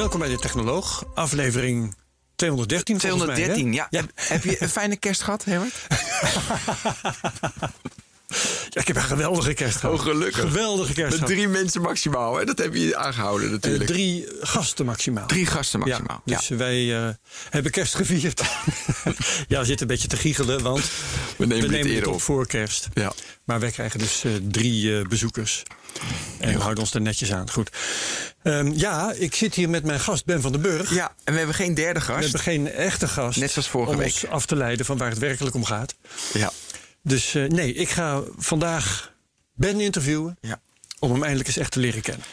Welkom bij de Technoloog, aflevering 213. 213, mij, ja. ja. Heb je een fijne kerst gehad, Herbert? Ja, ik heb een geweldige kerst gehad. Oh, gelukkig. Geweldige kerst Met drie mensen maximaal, hè? Dat heb je aangehouden Uh, natuurlijk. drie gasten maximaal. Drie gasten maximaal. Ja, dus wij uh, hebben kerst gevierd. ja, we zitten een beetje te giechelen, want we nemen, we nemen het op op voor kerst. Ja. Maar wij krijgen dus uh, drie bezoekers. En we houden ons er netjes aan. Goed. Um, ja, ik zit hier met mijn gast Ben van den Burg. Ja, en we hebben geen derde gast. We hebben geen echte gast. Net zoals vorige om week. ons af te leiden van waar het werkelijk om gaat. Ja. Dus uh, nee, ik ga vandaag Ben interviewen. Ja. Om hem eindelijk eens echt te leren kennen.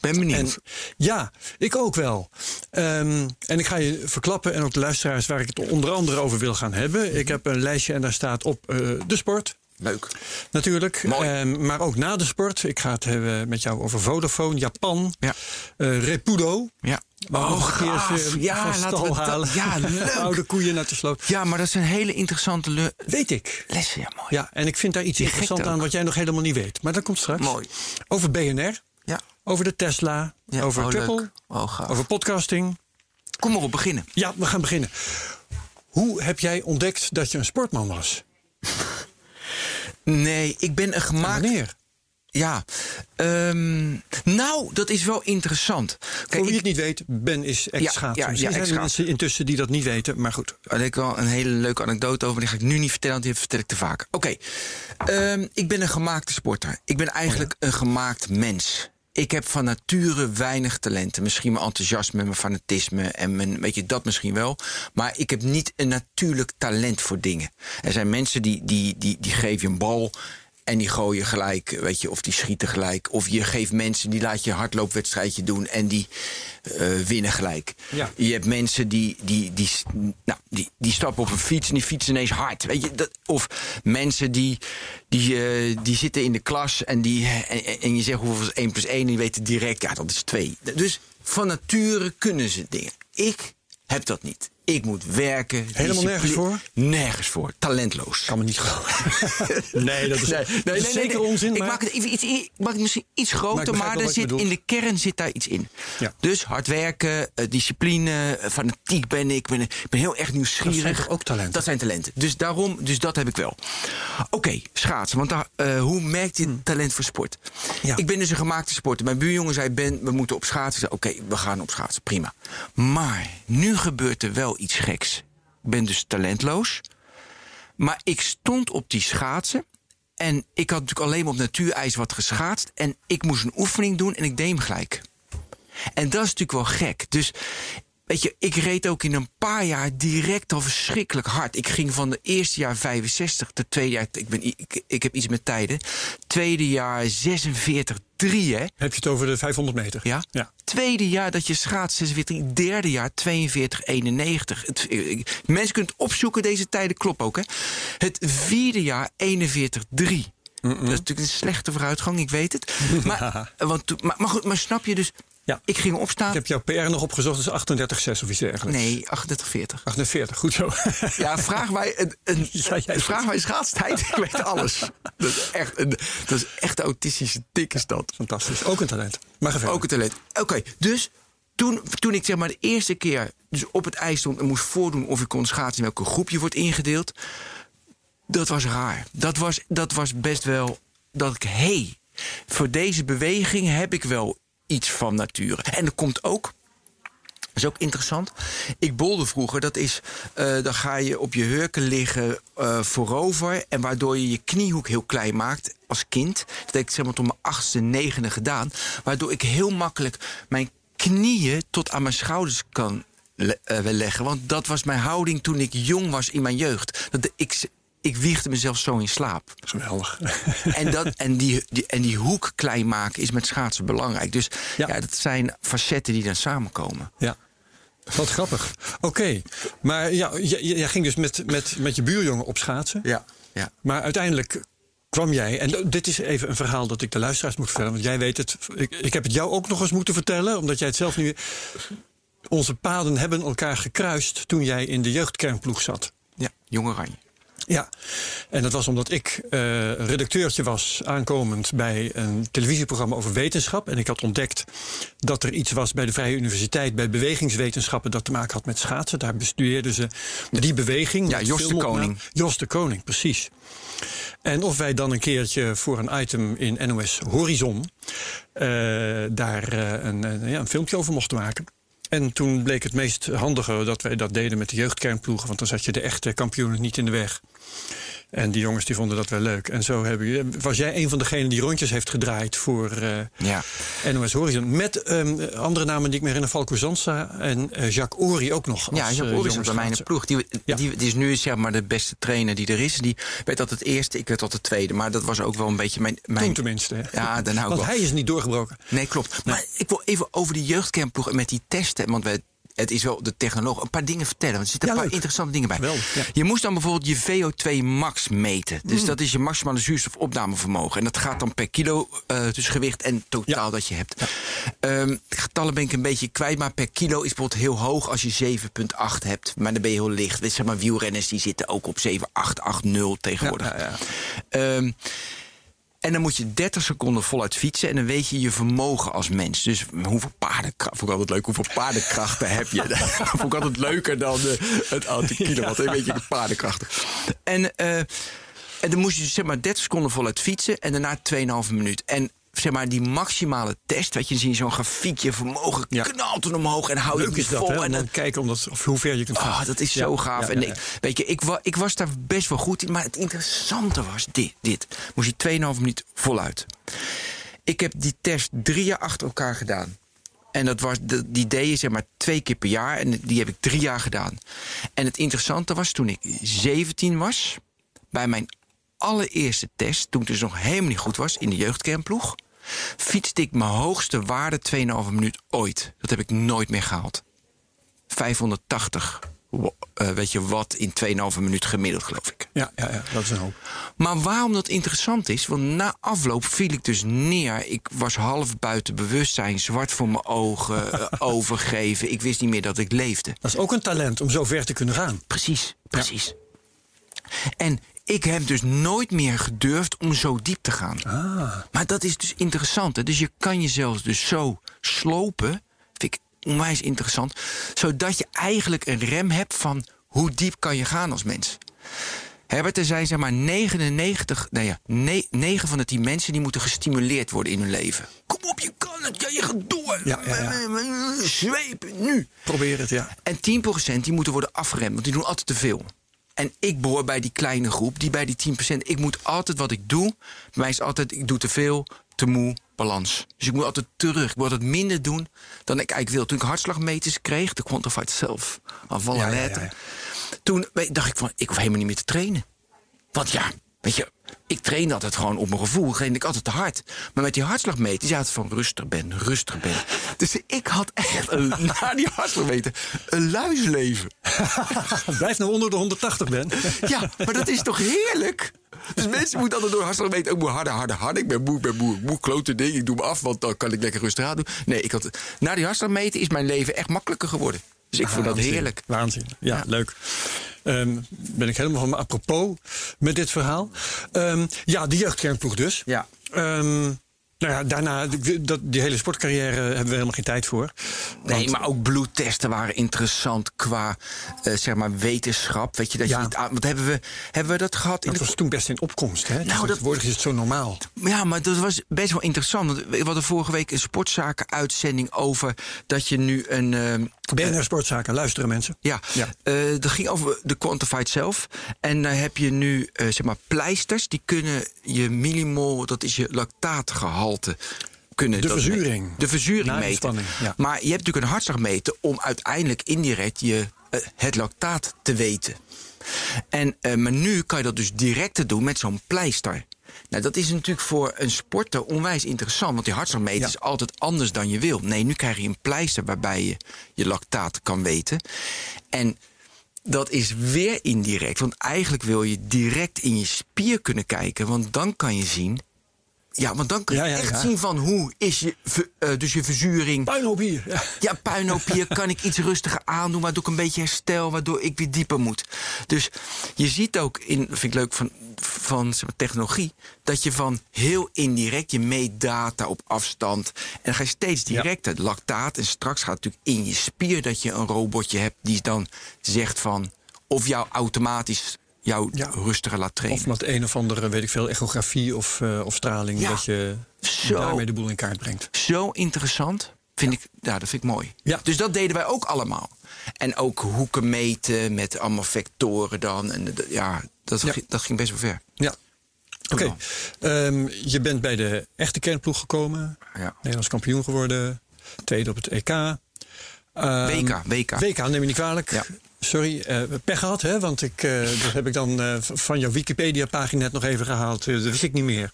Ben benieuwd. En, ja, ik ook wel. Um, en ik ga je verklappen en ook de luisteraars waar ik het onder andere over wil gaan hebben. Ik heb een lijstje en daar staat op uh, de sport. Leuk. Natuurlijk. Um, maar ook na de sport. Ik ga het hebben met jou over Vodafone, Japan, ja. uh, Repudo. Ja. Oh, gaaf. Ja, laten we halen. ja, leuk. Oude koeien naar de sloot. Ja, maar dat is een hele interessante le Weet ik. lessen. Ja, mooi. Ja, en ik vind daar iets Die interessants aan wat jij nog helemaal niet weet. Maar dat komt straks. Mooi. Over BNR. Ja. Over de Tesla. Ja, over oh. Oh, over podcasting. Kom maar op, beginnen. Ja, we gaan beginnen. Hoe heb jij ontdekt dat je een sportman was? Nee, ik ben een gemaakt. Wanneer? Ja, um, nou, dat is wel interessant. Kijk, Voor wie ik, het niet weet, Ben is ex-schaatser. Ja, ja, ja, er zijn mensen intussen die dat niet weten, maar goed. Daar heb ik wel een hele leuke anekdote over, die ga ik nu niet vertellen, want die vertel ik te vaak. Oké, okay. um, ik ben een gemaakte sporter. Ik ben eigenlijk oh een gemaakt mens. Ik heb van nature weinig talenten. Misschien mijn enthousiasme, mijn fanatisme en mijn, weet je, dat misschien wel. Maar ik heb niet een natuurlijk talent voor dingen. Er zijn mensen die, die, die, die geven je een bal en die gooien gelijk, weet je, of die schieten gelijk. Of je geeft mensen, die laat je hardloopwedstrijdje doen en die uh, winnen gelijk. Ja. Je hebt mensen die, die, die, nou, die, die stappen op een fiets en die fietsen ineens hard. Weet je, dat, of mensen die, die, uh, die zitten in de klas en, die, en, en je zegt hoeveel is 1 plus 1 en die weten direct, ja, dat is 2. Dus van nature kunnen ze dingen. Ik heb dat niet. Ik moet werken. Helemaal nergens voor? Nergens voor. Talentloos. Kan me niet geloven. nee, dat is, nee, nee, dat is nee, zeker onzin. Ik maar... maak het, even iets, ik maak het misschien iets groter, maar, maar er zit, in de kern zit daar iets in. Ja. Dus hard werken, uh, discipline, uh, fanatiek ben ik. Ben, ik ben heel erg nieuwsgierig. Dat zijn ook talenten? Dat zijn talenten. Dus daarom, dus dat heb ik wel. Oké, okay, schaatsen. Want daar, uh, hoe merkt je hmm. talent voor sport? Ja. Ik ben dus een gemaakte sporter. Mijn buurjongen zei, Ben, we moeten op schaatsen. Oké, okay, we gaan op schaatsen. Prima. Maar nu gebeurt er wel iets geks. Ik ben dus talentloos. Maar ik stond op die schaatsen. En ik had natuurlijk alleen op natuurijs wat geschaatst. En ik moest een oefening doen en ik deed hem gelijk. En dat is natuurlijk wel gek. Dus weet je, ik reed ook in een paar jaar direct al verschrikkelijk hard. Ik ging van de eerste jaar 65, de tweede jaar, ik, ben, ik, ik heb iets met tijden. Tweede jaar 46, 3 hè. Heb je het over de 500 meter? Ja. ja. Tweede jaar dat je schaats 46, derde jaar 42, 91. Het, mensen kunnen het opzoeken, deze tijden kloppen ook hè. Het vierde jaar 41, 3. Mm -mm. Dat is natuurlijk een slechte vooruitgang, ik weet het. Maar, want, maar, maar, goed, maar snap je dus... Ja. Ik ging opstaan. Ik heb jouw PR nog opgezocht, dus 38,6 of iets dergelijks. Nee, 38,40. 48, goed zo. Ja, vraag mij, een, een, ja, jij vraag mij schaatstijd, ik weet alles. Dat is echt een, dat is echt autistische tik is dat. Fantastisch, ook een talent. Maar. Ook een talent. Oké, okay, dus toen, toen ik zeg maar de eerste keer dus op het ijs stond en moest voordoen of ik kon schaatsen in welke groep je wordt ingedeeld, dat was raar. Dat was, dat was best wel dat ik, hé, hey, voor deze beweging heb ik wel iets van nature. En er komt ook. Dat is ook interessant. Ik bolde vroeger, dat is. Uh, dan ga je op je hurken liggen uh, voorover. En waardoor je je kniehoek heel klein maakt als kind. Dat heb ik zeg maar tot mijn achtste, negende gedaan. Waardoor ik heel makkelijk mijn knieën tot aan mijn schouders kan le uh, leggen. Want dat was mijn houding toen ik jong was in mijn jeugd. Dat ik, ik wiegde mezelf zo in slaap. Geweldig. En, dat, en, die, die, en die hoek klein maken is met schaatsen belangrijk. Dus ja. Ja. dat zijn facetten die dan samenkomen. Ja. Wat grappig. Oké. Maar ja, jij, jij ging dus met, met, met je buurjongen op schaatsen. Ja. ja. Maar uiteindelijk kwam jij, en dit is even een verhaal dat ik de luisteraars moet vertellen, want jij weet het. Ik, ik heb het jou ook nog eens moeten vertellen, omdat jij het zelf nu. Onze paden hebben elkaar gekruist toen jij in de jeugdkernploeg zat. ja. Jong Oranje. Ja, en dat was omdat ik eh, redacteurtje was aankomend bij een televisieprogramma over wetenschap. En ik had ontdekt dat er iets was bij de Vrije Universiteit, bij bewegingswetenschappen, dat te maken had met schaatsen. Daar bestudeerden ze die beweging. Ja, Jos de. Koning. Jos de Koning, precies. En of wij dan een keertje voor een item in NOS Horizon eh, daar eh, een, een, ja, een filmpje over mochten maken. En toen bleek het meest handige dat wij dat deden met de jeugdkernploegen. Want dan zat je de echte kampioenen niet in de weg. En die jongens die vonden dat wel leuk. En zo heb je, was jij een van degenen die rondjes heeft gedraaid voor eh, Ja. NOS Horizon. Met ehm, andere namen die ik me herinner. Falco Zansa en eh, Jacques Ori ook nog. Ja, als, Jacques eh, Oris zat bij mij in de jongensschaatser. ploeg. Die, Ja. die, die is nu zeg maar de beste trainer die er is. Die werd altijd eerste, ik werd altijd tweede. Maar dat was ook wel een beetje mijn... mijn Toen tenminste. hè. Ja, dan hou ik Want wel. hij is niet doorgebroken. Nee, klopt. Maar ik wil even over die jeugdcamploeg en met die testen. Want wij, het is wel de technoloog. Een paar dingen vertellen. Want er zitten Ja, een paar leuk. interessante dingen bij. Ja. Je moest dan bijvoorbeeld je VO2 max meten. Dus Mm. dat is je maximale zuurstofopnamevermogen. En dat gaat dan per kilo, dus gewicht en totaal Ja. dat je hebt. Ehm, getallen ben ik een beetje kwijt. Maar per kilo is bijvoorbeeld heel hoog als je 7,8 hebt. Maar dan ben je heel licht. Weet Zeg maar, wielrenners die zitten ook op 7,880 tegenwoordig. Ja, ja, ja. Ehm, en dan moet je 30 seconden voluit fietsen. En dan weet je je vermogen als mens. Dus hoeveel paardenkracht. Vond ik altijd leuk. Hoeveel paardenkrachten heb je? vond ik altijd leuker dan eh, het aantal kilowatt. Een beetje de paardenkrachten. En, eh, en dan moest je zeg maar 30 seconden voluit fietsen. En daarna 2,5 minuut. En zeg maar die maximale test. Weet je, dan zie je zo'n grafiekje. Vermogen Ja. knalt omhoog. En hou je het dat, vol. en dan dan, kijken om dat, of hoe ver je kunt gaan. Oh, dat is Ja, zo gaaf. ja, en ik- weet je, ik, wa, ik was daar best wel goed in. Maar het interessante was dit. dit. Moest je 2,5 minuut voluit. Ik heb die test drie jaar achter elkaar gedaan. En dat was, die deed je zeg maar twee keer per jaar. En die heb ik drie jaar gedaan. En het interessante was toen ik 17 was. Bij mijn allereerste test, toen ik dus nog helemaal niet goed was in de jeugdkernploeg. Fietste ik mijn hoogste waarde 2,5 minuut ooit. Dat heb ik nooit meer gehaald. 580 wa- eh, weet je, wat in 2,5 minuut gemiddeld, geloof ik. Ja, ja, ja, dat is een hoop. Maar waarom dat interessant is, want na afloop viel ik dus neer. Ik was half buiten bewustzijn, zwart voor mijn ogen, eh, overgeven. Ik wist niet meer dat ik leefde. Dat is ook een talent om zo ver te kunnen gaan. Precies, precies. En ik heb dus nooit meer gedurfd om zo diep te gaan. Maar dat is dus interessant. Hè? Dus je kan jezelf dus zo slopen. Vind ik onwijs interessant. Zodat je eigenlijk een rem hebt van hoe diep kan je gaan als mens. Herbert, er zijn zeg maar 99, nee ja, 9 van de 10 mensen die moeten gestimuleerd worden in hun leven. Kom op, je kan het, ja, je gaat door. Ja, ja, ja. Zwepen, nu. Probeer het, ja. En 10% die moeten worden afgeremd, want die doen altijd te veel. En ik behoor bij die kleine groep, die bij die 10%. Ik moet altijd wat ik doe. Bij mij is altijd, ik doe te veel, te moe, balans. Dus ik moet altijd terug. Ik moet altijd minder doen dan ik eigenlijk wil. Toen ik hartslagmeters kreeg, de Quantified Self, af alle Ja, ja, ja. Toen dacht ik van, ik hoef helemaal niet meer te trainen. Want ja, weet je, ik trainde altijd gewoon op mijn gevoel. Trainde ik altijd te hard. Maar met die hartslagmeter, zei altijd van rustig ben, rustig ben. Dus ik had echt, een, na die hartslagmeter, een luisleven. Blijf nou onder de 180, Ben. Ja, maar dat is toch heerlijk? Dus mensen moeten altijd door hartslag weten. Ik moet harder, harder, harder. Ik ben moe, ik ben moe. Ik moet klote ding. Ik doe me af, want dan kan ik lekker rustig aan doen. Nee, ik had, na die hartslagmeter is mijn leven echt makkelijker geworden. Dus ik vond dat Waanzin. heerlijk. Waanzin. Ja, Ja. leuk. Ehm, ben ik helemaal van me apropos met dit verhaal. Ehm, ja, de jeugdkernploeg dus. Ja. Ehm, nou ja, daarna, die- dat, die hele sportcarrière hebben we helemaal geen tijd voor. Nee, Want- maar ook bloedtesten waren interessant qua eh, zeg maar wetenschap. Weet je, dat Ja. je niet aan, wat hebben we, hebben we dat gehad in Dat de was toen best in opkomst. Hè? Nou, dat- Tegenwoordig is het zo normaal. Ja, maar dat was best wel interessant. Want We hadden vorige week een sportzaken-uitzending over dat je nu een. BNR Sportzaken, luisteren mensen. Ja, Ja. eh, dat ging over de Quantified zelf. En dan heb je nu eh, zeg maar pleisters. Die kunnen je millimol, dat is je lactaatgehalte. Kunnen De verzuring. meten. De verzuring Na meten. ja. Maar je hebt natuurlijk een hartslagmeter om uiteindelijk indirect je, eh, het lactaat te weten. En, maar nu kan je dat dus direct doen met zo'n pleister. Nou, dat is natuurlijk voor een sporter onwijs interessant. Want die hartslagmeter Ja. is altijd anders dan je wil. Nee, nu krijg je een pleister waarbij je je lactaat kan weten. En dat is weer indirect. Want eigenlijk wil je direct in je spier kunnen kijken. Want dan kan je zien. Ja, want dan kan je Ja, ja, echt ja. zien van hoe is je, eh, dus je verzuring. Puinhoop hier. Ja. Ja, puinhoop hier kan ik iets rustiger aandoen, waardoor ik een beetje herstel, waardoor ik weer dieper moet. Dus je ziet ook in, vind ik leuk van, van zeg maar, technologie, dat je van heel indirect, je meet data op afstand. En dan ga je steeds directer, lactaat. En straks gaat het natuurlijk in je spier dat je een robotje hebt die dan zegt van, of jou automatisch jou Ja. rustiger laat trainen. Of met een of andere, weet ik veel, echografie of, eh, of straling. Ja. Dat je Zo. daarmee de boel in kaart brengt. Zo interessant. Vind ik, ja, dat vind ik mooi. Ja. Dus dat deden wij ook allemaal. En ook hoeken meten met allemaal vectoren dan. En ja, dat. Ging, dat ging best wel ver. Ja. Oké. Ehm, je bent bij de echte kernploeg gekomen. Ja. Nederlands kampioen geworden. Tweede op het EK. Ehm, WK, WK. WK, neem je niet kwalijk. Ja. Sorry, eh, pech gehad, hè? Want ik, eh, dat heb ik dan eh, van jouw Wikipedia-pagina net nog even gehaald. Eh, dat wist ik niet meer.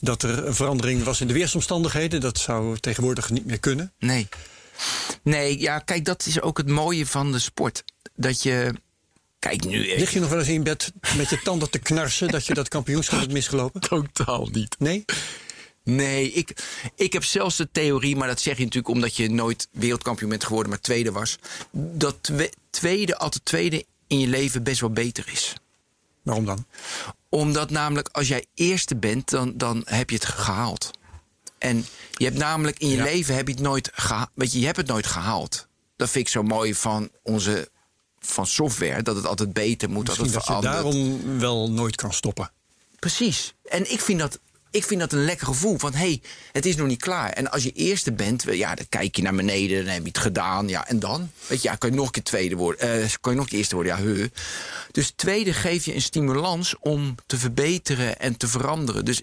Dat er een verandering was in de weersomstandigheden. Dat zou tegenwoordig niet meer kunnen. Nee. Nee, ja, kijk, dat is ook het mooie van de sport. Dat je. Kijk, nu. Lig je nog wel eens in bed met je tanden te knarsen dat je dat kampioenschap hebt misgelopen? Totaal niet. Nee? Nee, ik, ik heb zelfs de theorie, maar dat zeg je natuurlijk omdat je nooit wereldkampioen bent geworden, maar tweede was. Dat tweede, altijd tweede in je leven best wel beter is. Waarom dan? Omdat namelijk als jij eerste bent, dan, dan heb je het gehaald. En je hebt namelijk in je Ja. leven heb je het nooit gehaald. Weet je, je hebt het nooit gehaald. Dat vind ik zo mooi van onze van software, dat het altijd beter moet, Misschien dat dat het je verandert. daarom wel nooit kan stoppen. Precies. En ik vind dat, ik vind dat een lekker gevoel. Van hé, hey, het is nog niet klaar. En als je eerste bent, ja, dan kijk je naar beneden, dan heb je het gedaan. Ja, en dan? Weet je, ja, kan je nog een keer tweede worden? eh, kan je nog een keer eerste worden? Ja, heu. Dus tweede geeft je een stimulans om te verbeteren en te veranderen. Dus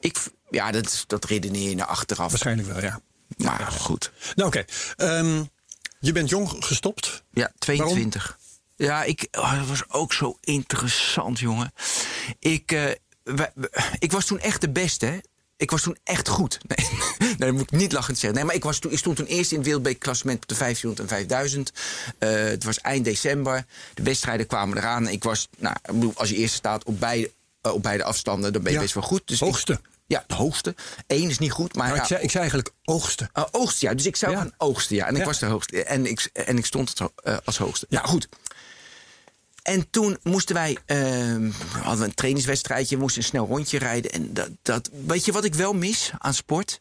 ik, ja, dat, dat redeneer je naar achteraf. Waarschijnlijk wel, ja. Maar goed. Nou, oké. Ehm, je bent jong gestopt. Ja, 22. Ja, ik, oh, dat was ook zo interessant, jongen. Ik, eh, wij- ik was toen echt de beste, hè. Ik was toen echt goed. Nee, nee dat moet ik niet lachend zeggen. Nee, maar ik, was toen, ik stond toen eerst in het wereldbekerklassement op de 1500 en 5000. Eh, het was eind december. De wedstrijden kwamen eraan. Ik was, nou, als je eerste staat op beide, eh, op beide afstanden, dan ben je Ja, best wel goed. Dus ik- hoogste. ja, de hoogste. Eén is niet goed, maar Nou, ja, ik, zei, ik zei eigenlijk oogsten. uh, oogsten, ja. Dus ik zou Ja. gaan oogsten, ja. En ik was de hoogste. En ik, en ik stond het, eh, als hoogste. Ja, goed. En toen moesten wij, ehm, hadden we een trainingswedstrijdje, we moesten een snel rondje rijden. En dat, dat, weet je wat ik wel mis aan sport?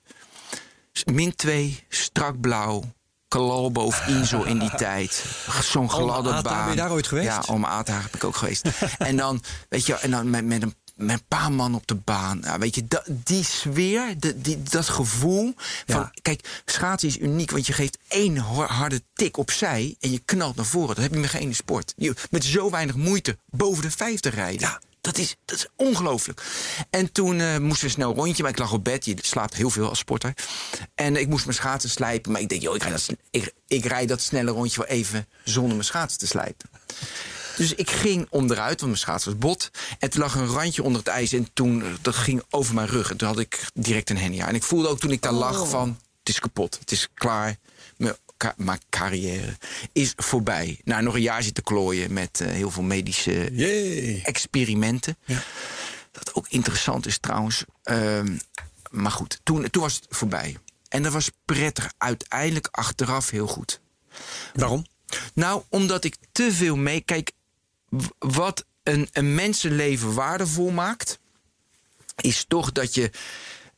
Min 2, strak blauw, Calalbo of Insel in die tijd. Zo'n gladde Ata, baan. ben je daar ooit geweest? Ja, Alma Ata heb ik ook geweest. en dan, weet je, en dan met, met een met een paar man op de baan. Ja, weet je, dat, die sfeer, de, die, dat gevoel. Van, Ja. Kijk, schaatsen is uniek, want je geeft één harde tik opzij en je knalt naar voren. Dat heb je met geen sport. Je, met zo weinig moeite boven de 50 rijden. Ja. Dat is, dat is ongelooflijk. En toen eh, moesten we een snel rondje, maar ik lag op bed. Je slaapt heel veel als sporter. En ik moest mijn schaatsen slijpen. Maar ik denk, joh, ik, rijd dat, ik, ik rijd dat snelle rondje wel even zonder mijn schaatsen te slijpen. Dus ik ging onderuit, want mijn schaats was bot. En toen lag een randje onder het ijs en toen, dat ging over mijn rug. En toen had ik direct een hernia. En ik voelde ook toen ik daar lag van, het is kapot. Het is klaar. Mijn, ka- mijn carrière is voorbij. Nou, nog een jaar zitten klooien met eh, heel veel medische experimenten. Ja. Dat ook interessant is trouwens. Ehm, maar goed, toen, toen was het voorbij. En dat was prettig. Uiteindelijk achteraf heel goed. Waarom? Nou, omdat ik te veel mee. Kijk, wat een, een mensenleven waardevol maakt, is toch dat je.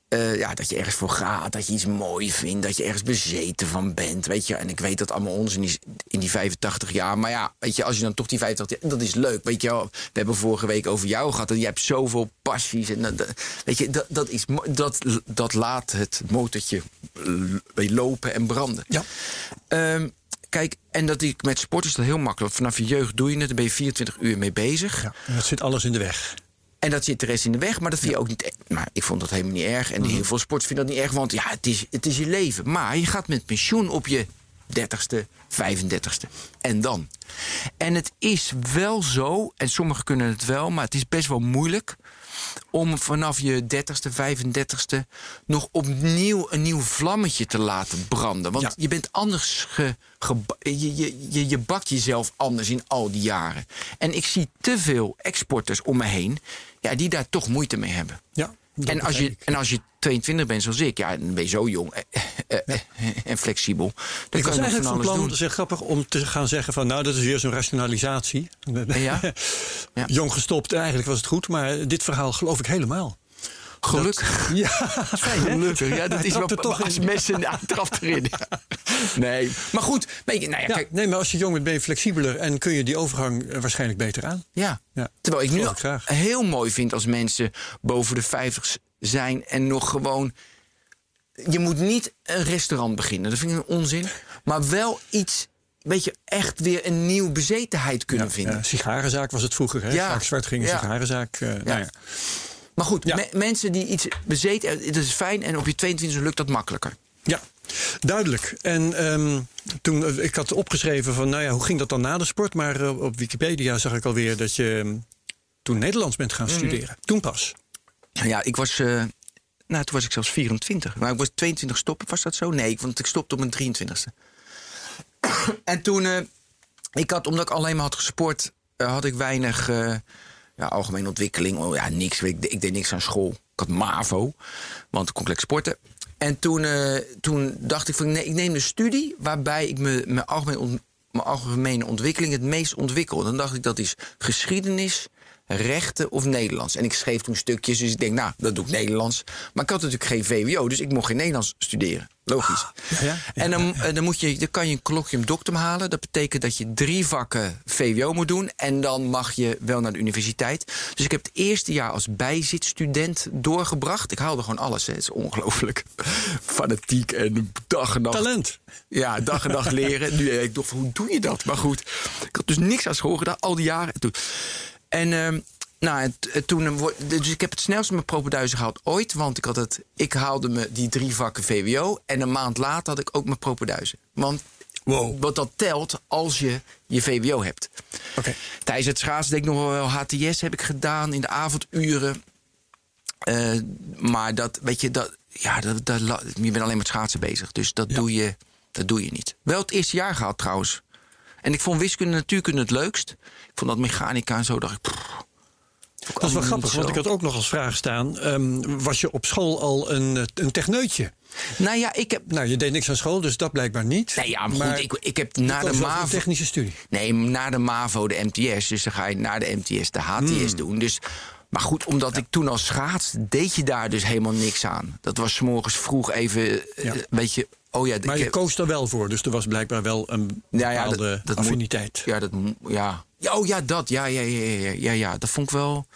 eh, ja, dat je ergens voor gaat, dat je iets mooi vindt, dat je ergens bezeten van bent, weet je. En ik weet dat allemaal onzin is in die 85 jaar. Maar ja, weet je, als je dan toch die 85 jaar, dat is leuk, weet je wel. We hebben vorige week over jou gehad en je hebt zoveel passies. En dat, weet je, dat, dat, is, dat, dat laat het motortje l- lopen en branden. Ja. Ehm, kijk, en dat ik met sport is dat heel makkelijk. Vanaf je jeugd doe je het, dan ben je 24 uur mee bezig. Ja. En dat zit alles in de weg. En dat zit de rest in de weg, maar dat vind je ook niet. e- Maar ik vond dat helemaal niet erg. En heel veel sports vinden dat niet erg, want ja, het is, het is je leven. Maar je gaat met pensioen op je 30ste, 35ste. En dan? En het is wel zo, en sommigen kunnen het wel, maar het is best wel moeilijk om vanaf je 30ste, 35ste nog opnieuw een nieuw vlammetje te laten branden. Want Ja. je bent anders ge, je, je, je, je bakt jezelf anders in al die jaren. En ik zie te veel exporters om me heen ja, die daar toch moeite mee hebben. Ja, dat En als, je, ik. en als je 22 bent zoals ik, ja, dan ben je zo jong eh, eh, eh, en flexibel. Dan Ik kan was eigenlijk van van plan, doen. heel grappig, om te gaan zeggen van... nou, dat is weer zo'n rationalisatie. Ja? Ja. Jong gestopt, eigenlijk was het goed. Maar dit verhaal geloof ik helemaal. Gelukkig. Ja, fijn? Gelukkig, ja, dat is wel toch als in. mensen ja, trapt erin. Ja. Nee, maar goed, weet je, nou ja, kijk, nee, maar als je jong bent ben je flexibeler... en kun je die overgang eh, waarschijnlijk beter aan. ja. Ja, Terwijl ik nu ik graag. heel mooi vind als mensen boven de 50 zijn en nog gewoon. Je moet niet een restaurant beginnen, dat vind ik een onzin. Maar wel iets, weet je, echt weer een nieuwe bezetenheid kunnen Ja, vinden. ja, sigarenzaak was het vroeger. Hè? Ja. Vaak zwart ging een sigarenzaak. eh, Nou ja. Maar goed, Ja. me- mensen die iets bezeten, eh, dat is fijn. En op je 22 lukt dat makkelijker. Ja, duidelijk. En ehm, toen, eh, ik had opgeschreven van, nou ja, hoe ging dat dan na de sport? Maar eh, op Wikipedia zag ik alweer dat je ehm, toen Nederlands bent gaan studeren. Toen pas. Ja, ik was. eh, nou, toen was ik zelfs 24. Maar ik was 22 stoppen, was dat zo? Nee, want ik stopte op mijn 23ste. en toen. ik had, omdat ik alleen maar had gesport, had ik weinig. Ja, algemene ontwikkeling. Oh, ja, niks. Ik, ik deed niks aan school. Ik had MAVO, want lekker sporten. En toen, eh, toen dacht ik van nee, ik neem een studie waarbij ik me, mijn, algemene mijn algemene ontwikkeling het meest ontwikkel. Dan dacht ik dat is geschiedenis, rechten of Nederlands. En ik schreef toen stukjes, dus ik denk, nou, dat doe ik Nederlands. Maar ik had natuurlijk geen VWO, dus ik mocht geen Nederlands studeren. Logisch. ja, ja. En dan, eh, dan, moet je, dan kan je een colloquium doctum halen. Dat betekent dat je drie vakken VWO moet doen. En dan mag je wel naar de universiteit. Dus ik heb het eerste jaar als bijzitstudent doorgebracht. Ik haalde gewoon alles. Hè. Het is ongelooflijk. Fanatiek en dag en nacht. Talent. Ja, dag en dag leren. Nu ik van, hoe doe je dat? Maar goed, ik had dus niks aan school gedaan, al die jaren. En toen, en, ehm, nou, toen, eh, dus ik heb het snelst mijn propenduizen gehaald ooit. Want ik, had het, ik haalde me die drie vakken VWO. En een maand later had ik ook mijn propenduizen. Want Wow. wat dat telt als je je VWO hebt. Oké. Tijdens het schaatsen deed ik nog wel HTS heb ik gedaan in de avonduren. Eh, maar dat, weet je, dat, ja, dat, je bent alleen met schaatsen bezig. Dus dat, Ja. doe je, dat doe je niet. Wel het eerste jaar gehad trouwens. En ik vond wiskunde en natuurkunde het leukst. Ik vond dat mechanica en zo, dacht ik... Dat is wel grappig, want ik had ook nog als vraag staan... ehm, was je op school al een, eh, een techneutje? Nou ja, ik heb... Nou, je deed niks aan school, dus dat blijkbaar niet. Nee, ja, maar goed, ik, ik heb na de voor een MAVO... technische studie. Nee, na de MAVO de MTS. Dus dan ga je na de MTS de HTS Hmm. doen. Dus, maar goed, omdat ik toen al schaats, deed je daar dus helemaal niks aan. Dat was 's morgens vroeg even, eh, Ja. weet je... Oh ja, Maar je heb- koos er wel voor, dus er was blijkbaar wel een Ja, ja, bepaalde dat- dat moet- affiniteit. Ja, dat, ja. ja. Oh ja, dat. Ja, ja, ja, ja, ja, ja. Dat vond ik wel.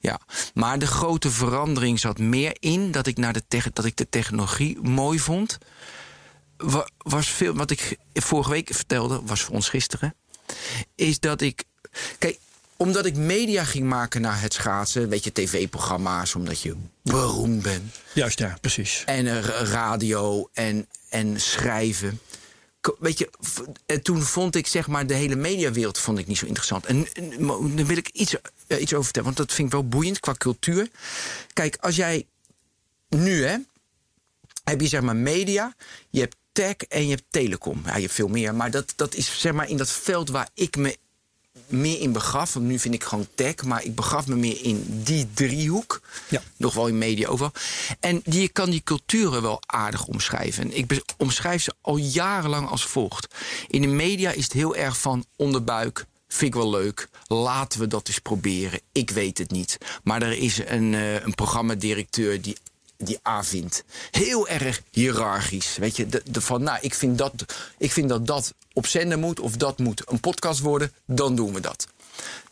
Ja. Maar de grote verandering zat meer in dat ik, naar de tech- dat ik de technologie mooi vond. Wa- Was veel, wat ik vorige week vertelde, was voor ons gisteren. Is dat ik. Kijk, omdat ik media ging maken naar het schaatsen. Weet je, tv-programma's, omdat je beroemd bent Juist, ja, precies. en eh, ra- radio en, en schrijven. Weet je, en toen vond ik zeg maar de hele mediawereld vond ik niet zo interessant. En, en daar wil ik iets, eh, iets over vertellen, want dat vind ik wel boeiend qua cultuur. Kijk, als jij nu hè, heb je zeg maar media, je hebt tech en je hebt telecom. Ja, je hebt veel meer, maar dat, dat is zeg maar in dat veld waar ik me meer in begaf. Want nu vind ik gewoon tech, maar ik begaf me meer in die driehoek. Ja. Nog wel in media overal. En die, je kan die culturen wel aardig omschrijven. En ik omschrijf ze al jarenlang als volgt. In de media is het heel erg van onderbuik. Vind ik wel leuk. Laten we dat eens proberen. Ik weet het niet. Maar er is een, eh, een programmadirecteur die die A vindt. Heel erg hiërarchisch. Weet je, de, de van, nou, ik vind, dat, ik vind dat dat op zender moet of dat moet een podcast worden, dan doen we dat.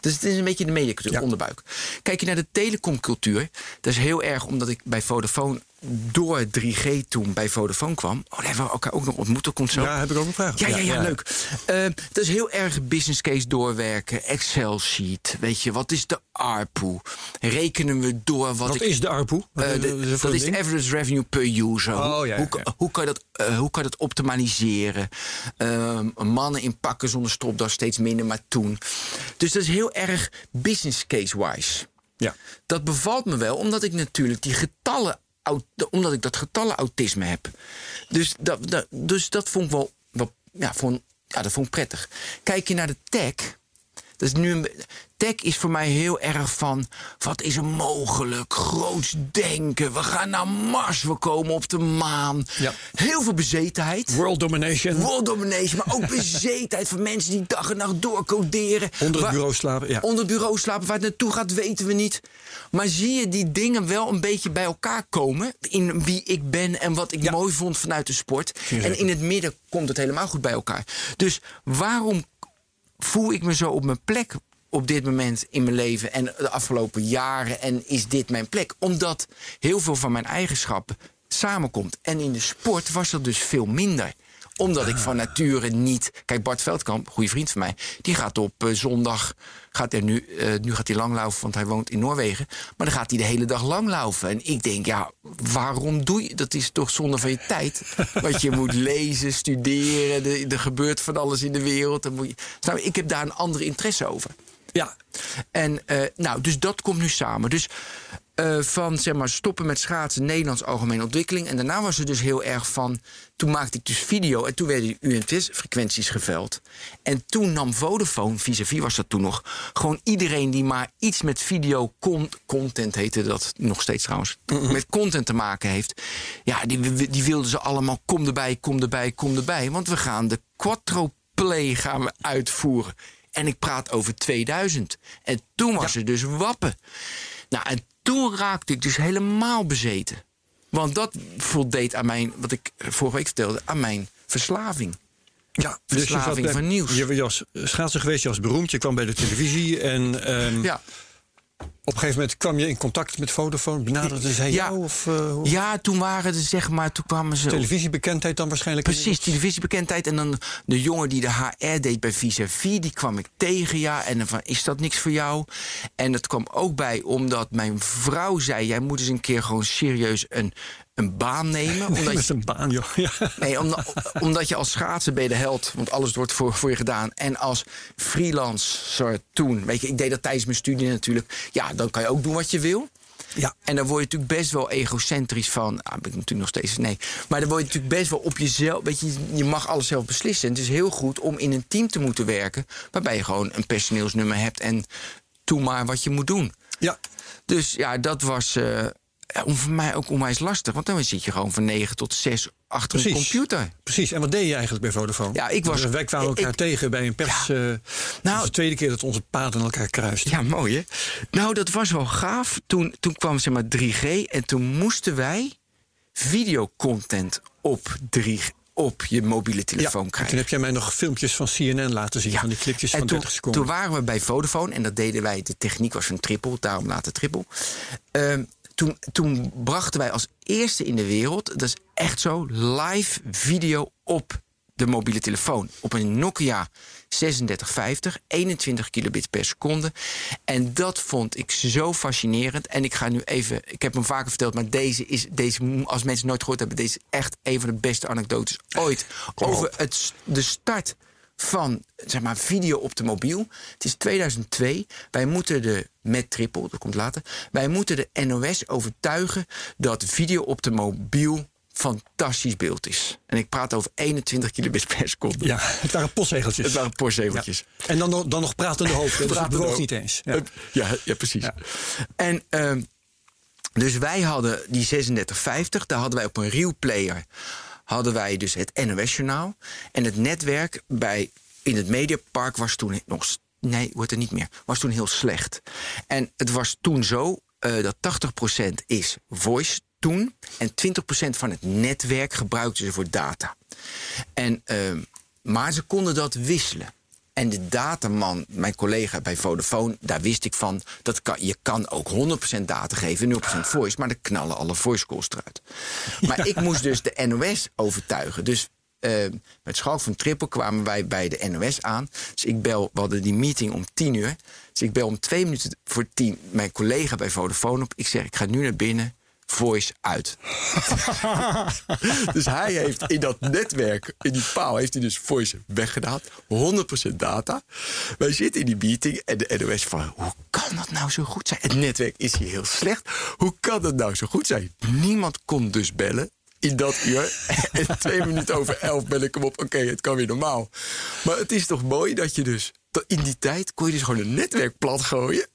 Dus het is een beetje de mediacultuur, Ja. onderbuik. Kijk je naar de telecomcultuur, dat is heel erg omdat ik bij Vodafone door 3G toen bij Vodafone kwam... Oh, daar hebben we elkaar ook nog ontmoet. Dat komt zo. Ja, heb ik ook nog vragen. Ja, ja, ja, leuk. Uh, dat is heel erg business case doorwerken. Excel sheet. Weet je, wat is de ARPU? Rekenen we door wat... Wat is de ARPU? Uh, de, dat is de average revenue per user. Oh, ja, hoe, ja. hoe, kan je dat, uh, hoe kan je dat optimaliseren? Ehm, mannen in pakken zonder stropdas steeds minder, maar toen. Dus dat is heel erg business case-wise. Ja. Dat bevalt me wel, omdat ik natuurlijk die getallen omdat ik dat getallenautisme heb. Dus dat, dat, dus dat vond ik wel, wel ja, vond, ja, dat vond ik prettig. Kijk je naar de tech. Dat is nu een, tech is voor mij heel erg van... wat is er mogelijk? Groots denken. We gaan naar Mars. We komen op de maan. Ja. Heel veel bezetenheid. World domination. World domination. Maar ook bezetenheid van mensen die dag en nacht doorcoderen. Onder het bureau slapen. Ja. Onder het bureau slapen. Waar het naartoe gaat, weten we niet. Maar zie je die dingen wel een beetje bij elkaar komen? In wie ik ben en wat ik Ja. mooi vond vanuit de sport. En in het midden komt het helemaal goed bij elkaar. Dus waarom voel ik me zo op mijn plek op dit moment in mijn leven en de afgelopen jaren? En is dit mijn plek? Omdat heel veel van mijn eigenschappen samenkomt. En in de sport was dat dus veel minder omdat ik van nature niet. Kijk, Bart Veldkamp, goede vriend van mij, die gaat op eh, zondag. Gaat er nu, eh, nu gaat hij langlaufen, want hij woont in Noorwegen. Maar dan gaat hij de hele dag langlaufen. En ik denk, ja, waarom doe je dat? is toch zonde van je tijd. Want je moet lezen, studeren. Er, er gebeurt van alles in de wereld. Dan moet je, nou, ik heb daar een andere interesse over. ja. En eh, nou, dus dat komt nu samen. Dus eh, van zeg maar stoppen met schaatsen, Nederlands algemene ontwikkeling. En daarna was het dus heel erg van. Toen maakte ik dus video en toen werden die UMTS-frequenties geveld. En toen nam Vodafone, vis-à-vis was dat toen nog, gewoon iedereen die maar iets met video con- content heette dat nog steeds trouwens, met content te maken heeft. Ja, die, die wilden ze allemaal. Kom erbij, kom erbij, kom erbij. Want we gaan de Quattro Play gaan we uitvoeren. En ik praat over 2000. En toen was er dus wappen. Nou, en toen raakte ik dus helemaal bezeten. Want dat voldeed aan mijn, wat ik vorige week vertelde, aan mijn verslaving. Ja, Verslaving zat, van nieuws. Je was schaatser geweest, je was beroemd, je kwam bij de televisie. En ehm, Ja, op een gegeven moment kwam je in contact met Vodafone. Benaderden zij Ja. jou? Of, eh, ja toen waren er zeg maar, toen kwamen ze. Televisiebekendheid dan waarschijnlijk? Precies, televisiebekendheid. En dan de jongen die de HR deed bij Vis-a-Vis, die kwam ik tegen, ja. En dan van, is dat niks voor jou? En dat kwam ook bij omdat mijn vrouw zei... jij moet eens een keer gewoon serieus een, een baan nemen. Omdat Met je, een baan, joh. Ja. nee, omdat, omdat je als schaatser ben je de held. Want alles wordt voor, voor je gedaan. En als freelancer toen... Weet je, ik deed dat tijdens mijn studie natuurlijk. Ja, dan kan je ook doen wat je wil. ja. En dan word je natuurlijk best wel egocentrisch van. Ah, ben ik natuurlijk nog steeds. Nee. Maar dan word je natuurlijk best wel op jezelf. Weet je, je mag alles zelf beslissen. En het is heel goed om in een team te moeten werken. Waarbij je gewoon een personeelsnummer hebt. En doe maar wat je moet doen. ja. Dus ja, dat was. eh, om voor mij ook onwijs lastig. Want dan zit je gewoon van 9 tot 6 achter een computer. Precies. En wat deed je eigenlijk bij Vodafone? Ja, ik was- Wij kwamen elkaar ik- tegen bij een pers. Ja. eh, Nou- de tweede keer dat onze paden elkaar kruisten. Ja, mooi hè? Nou, dat was wel gaaf. Toen, toen kwam zeg maar 3G en toen moesten wij videocontent op 3 op je mobiele telefoon en krijgen. toen heb jij mij nog filmpjes van CNN laten zien. Van die clipjes en van toen, 30 seconden. Toen waren we bij Vodafone en dat deden wij. De techniek was een triple, daarom later triple. Ehm, toen, toen brachten wij als eerste in de wereld, dat is echt zo, live video op de mobiele telefoon. Op een Nokia 3650, 21 kilobit per seconde. En dat vond ik zo fascinerend. En ik ga nu even, ik heb hem vaker verteld, maar deze is, deze, als mensen nooit gehoord hebben, deze is echt een van de beste anekdotes ooit. Over het, de start van zeg maar, video op de mobiel. Het is 2002. Wij moeten de, met triple, dat komt later. Wij moeten de NOS overtuigen dat video op de mobiel fantastisch beeld is. En ik praat over 21 kilobits per seconde. Ja, het waren postzegeltjes. Het waren postzegeltjes. Ja. En dan, nog- dan nog pratende hoofd. Dus dat Pratende bewoog hoofd. niet eens. Ja. Ja, precies. Ja. En ehm, dus wij hadden die 3650, daar hadden wij op een reelplayer hadden wij dus het NOS-journaal. En het netwerk bij, in het Mediapark was toen nog... Nee, wordt er niet meer. Was toen heel slecht. En het was toen zo eh, dat 80% is voice toen... en 20% van het netwerk gebruikten ze voor data. En, ehm, maar ze konden dat wisselen. En de dataman, mijn collega bij Vodafone, daar wist ik van... Dat kan, je kan ook 100% data geven, 0% voice... maar dan knallen alle voice calls eruit. Maar ik moest dus de NOS overtuigen. Dus uh, met Schalk van Trippel kwamen wij bij de NOS aan. Dus ik bel, we hadden die meeting om 10 uur. Dus ik bel om twee minuten voor tien mijn collega bij Vodafone op. Ik zeg, ik ga nu naar binnen voice uit. dus hij heeft in dat netwerk, in die paal, heeft hij dus voice weggedaan. 100% data. Wij zitten in die meeting en de NOS van... hoe kan dat nou zo goed zijn? Het netwerk is hier heel slecht. Hoe kan dat nou zo goed zijn? Niemand kon dus bellen in dat uur. en twee minuten over elf bel ik hem op. Oké, het kan weer normaal. Maar het is toch mooi dat je dus... In die tijd kon je dus gewoon een netwerk plat gooien.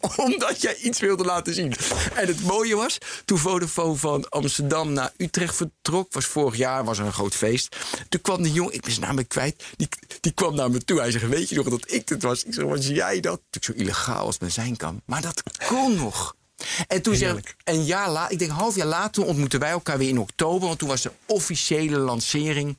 Omdat jij iets wilde laten zien. En het mooie was, toen Vodafone van Amsterdam naar Utrecht vertrok... was vorig jaar, was er een groot feest. Toen kwam de jongen, ik ben zijn naam kwijt... Die, die kwam naar me toe. Hij zei, weet je nog dat ik het was? Ik zei, was jij dat? Toen zo illegaal als men zijn kan. Maar dat kon nog. En toen zeg een jaar later, ik denk een half jaar later, toen ontmoetten wij elkaar weer in oktober. Want toen was de officiële lancering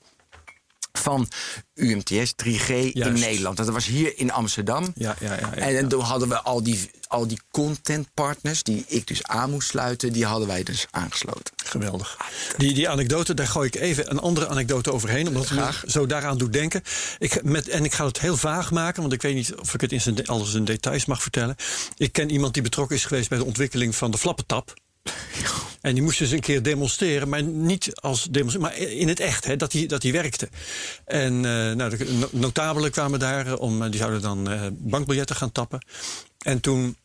van UMTS 3G in Nederland. Dat was hier in Amsterdam. Ja, ja, ja, en, en toen hadden we al die, al die contentpartners, die ik dus aan moest sluiten, die hadden wij dus aangesloten. Geweldig. Die, die anekdote, daar gooi ik even een andere anekdote overheen, omdat het me zo daaraan doet denken. Ik, met, en ik ga het heel vaag maken, want ik weet niet of ik het in zijn, alles in details mag vertellen. Ik ken iemand die betrokken is geweest bij de ontwikkeling van de flappentap. En die moest dus een keer demonstreren, maar niet als demonstreren, maar in het echt, hè, dat hij dat werkte. En uh, nou, de notabelen kwamen daar, eh, om, eh, die zouden dan uh, bankbiljetten gaan tappen. En toen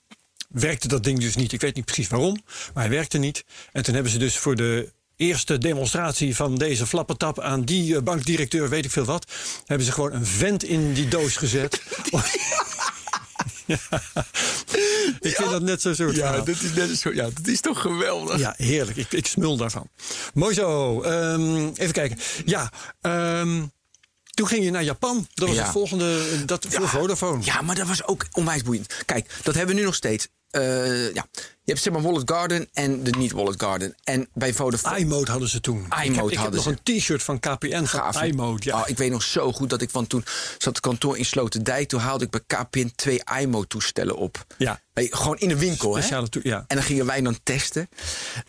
werkte dat ding dus niet. Ik weet niet precies waarom, maar hij werkte niet. En toen hebben ze dus voor de eerste demonstratie van deze flappentap aan die bankdirecteur, weet ik veel wat, hebben ze gewoon een vent in die doos gezet. ik vind dat net zo soort Ja, dat is, net zo, ja, dat is toch geweldig. Ja, heerlijk. Ik, ik smul daarvan. Mooi zo. Um, even kijken. Ja, um, toen ging je naar Japan. Dat was het volgende, dat voor Vodafone. Ja, maar dat was ook onwijs boeiend. Kijk, dat hebben we nu nog steeds. Uh, ja, hebt zeg maar Wallet Garden en de niet Wallet Garden. En bij Vodafone... iMode hadden ze toen. iMode ik heb, ik heb nog een t-shirt van KPN van iMode. Ja. Oh, ik weet nog zo goed dat ik van toen zat het kantoor in Sloterdijk. Toen haalde ik bij KPN twee iMode toestellen op. Ja. Gewoon in de winkel. Speciale hè? ja. En dan gingen wij dan testen.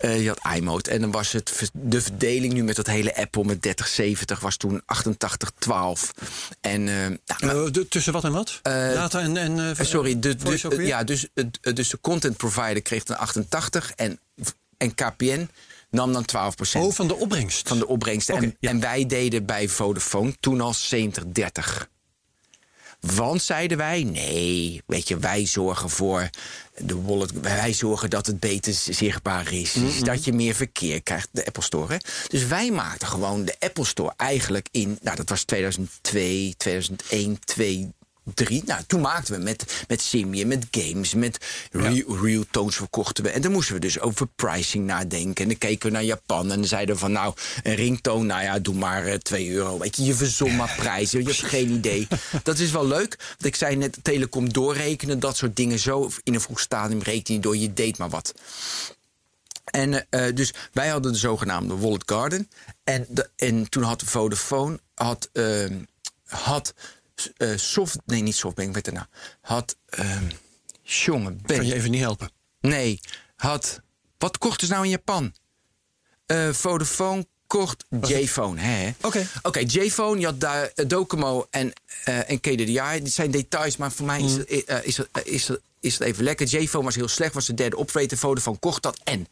Uh, je had iMode. En dan was het de verdeling nu met dat hele Apple met 3070 was toen 8812. En, uh, nou, uh, de, tussen wat en wat? Data en... en sorry, de, de, ja, dus, dus de content provider kreeg dan 88 en, en KPN nam dan 12% Oh, van de opbrengst? Van de opbrengst. en, en, wij deden bij Vodafone toen al 70-30. Want zeiden wij, nee, weet je, wij zorgen voor de wallet. Wij zorgen dat het beter zichtbaar is. Mm Dat je meer verkeer krijgt, de Apple Store. Hè? Dus wij maakten gewoon de Apple Store eigenlijk in, nou dat was 2002, 2001, 2002 drie. Nou, toen maakten we met, met Symbian, met games, met real, real tones verkochten we. En dan moesten we dus over pricing nadenken. En dan keken we naar Japan en dan zeiden we van nou, een ringtoon, nou ja, doe maar uh, eh, 2 euro. Weet je, je verzon maar prijzen, je hebt geen idee. Dat is wel leuk. Want ik zei net, telecom doorrekenen, dat soort dingen zo in een vroeg stadium rekenen door, je deed maar wat. En uh, dus wij hadden de zogenaamde Wallet Garden. En, de, en toen had Vodafone had, uh, had uh, soft, nee, niet softbank, weet nou. Had, uh, jongen, Kan je even niet helpen? Nee, had, wat kocht ze nou in Japan? Uh, Vodafone kocht J-Phone, hè? Oké. Oké, J-Phone, je had daar uh, Docomo en, en KDDI. Dit zijn details, maar voor mij is, mm. het, is, is, is het even lekker. J-Phone was heel slecht, was de derde operator. Vodafone kocht dat. En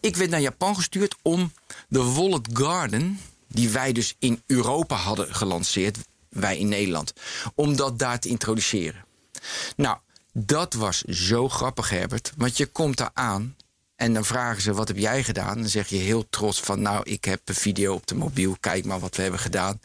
ik werd naar Japan gestuurd om de Wallet Garden... die wij dus in Europa hadden gelanceerd wij in Nederland. Om dat daar te introduceren. Nou, dat was zo grappig, Herbert. Want je komt daar aan en dan vragen ze: wat heb jij gedaan? Dan zeg je heel trots van: nou, ik heb een video op de mobiel. Kijk maar wat we hebben gedaan.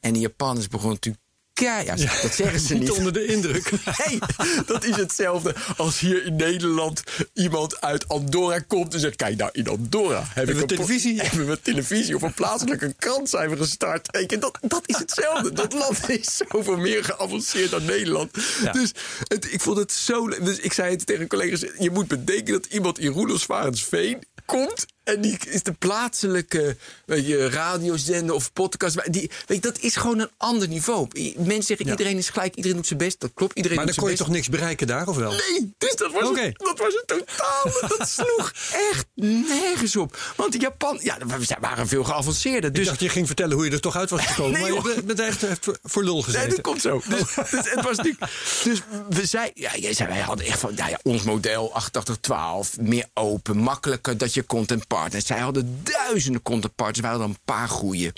En de Japanners begonnen natuurlijk keihard. Ja, dat zeggen ze niet. Niet onder de indruk. Nee, dat is hetzelfde als hier in Nederland iemand uit Andorra komt en zegt: Kijk, nou, in Andorra heb ik een televisie. Hebben we televisie of een plaatselijke krant zijn we gestart. Kijk, dat, dat is hetzelfde. Dat land is zoveel meer geavanceerd dan Nederland. Dus het, ik vond het zo. Dus ik zei het tegen collega's: Je moet bedenken dat iemand in Roelofsvarensveen komt En die is de plaatselijke weet je, radiozender of podcast. Die, weet je, dat is gewoon een ander niveau. Mensen zeggen Ja. iedereen is gelijk, iedereen doet zijn best. Dat klopt, iedereen Maar doet dan kon je toch niks bereiken daar, of wel? Nee, dus dat was, Oké. het, dat was het totaal. dat sloeg echt nergens op. Want in Japan, ja, we waren veel geavanceerder. Ik Dus dacht, je ging vertellen hoe je er toch uit was gekomen. Nee, maar je bent- echt echt voor, lul gezeten. Nee, dat komt zo. Dus, dus het was natuurlijk. Dus we zei, ja, jij zei, wij hadden echt van, nou ja, ons model 8812, meer open, makkelijker dat je content partners. Zij hadden duizenden content partners, wij hadden een paar goede.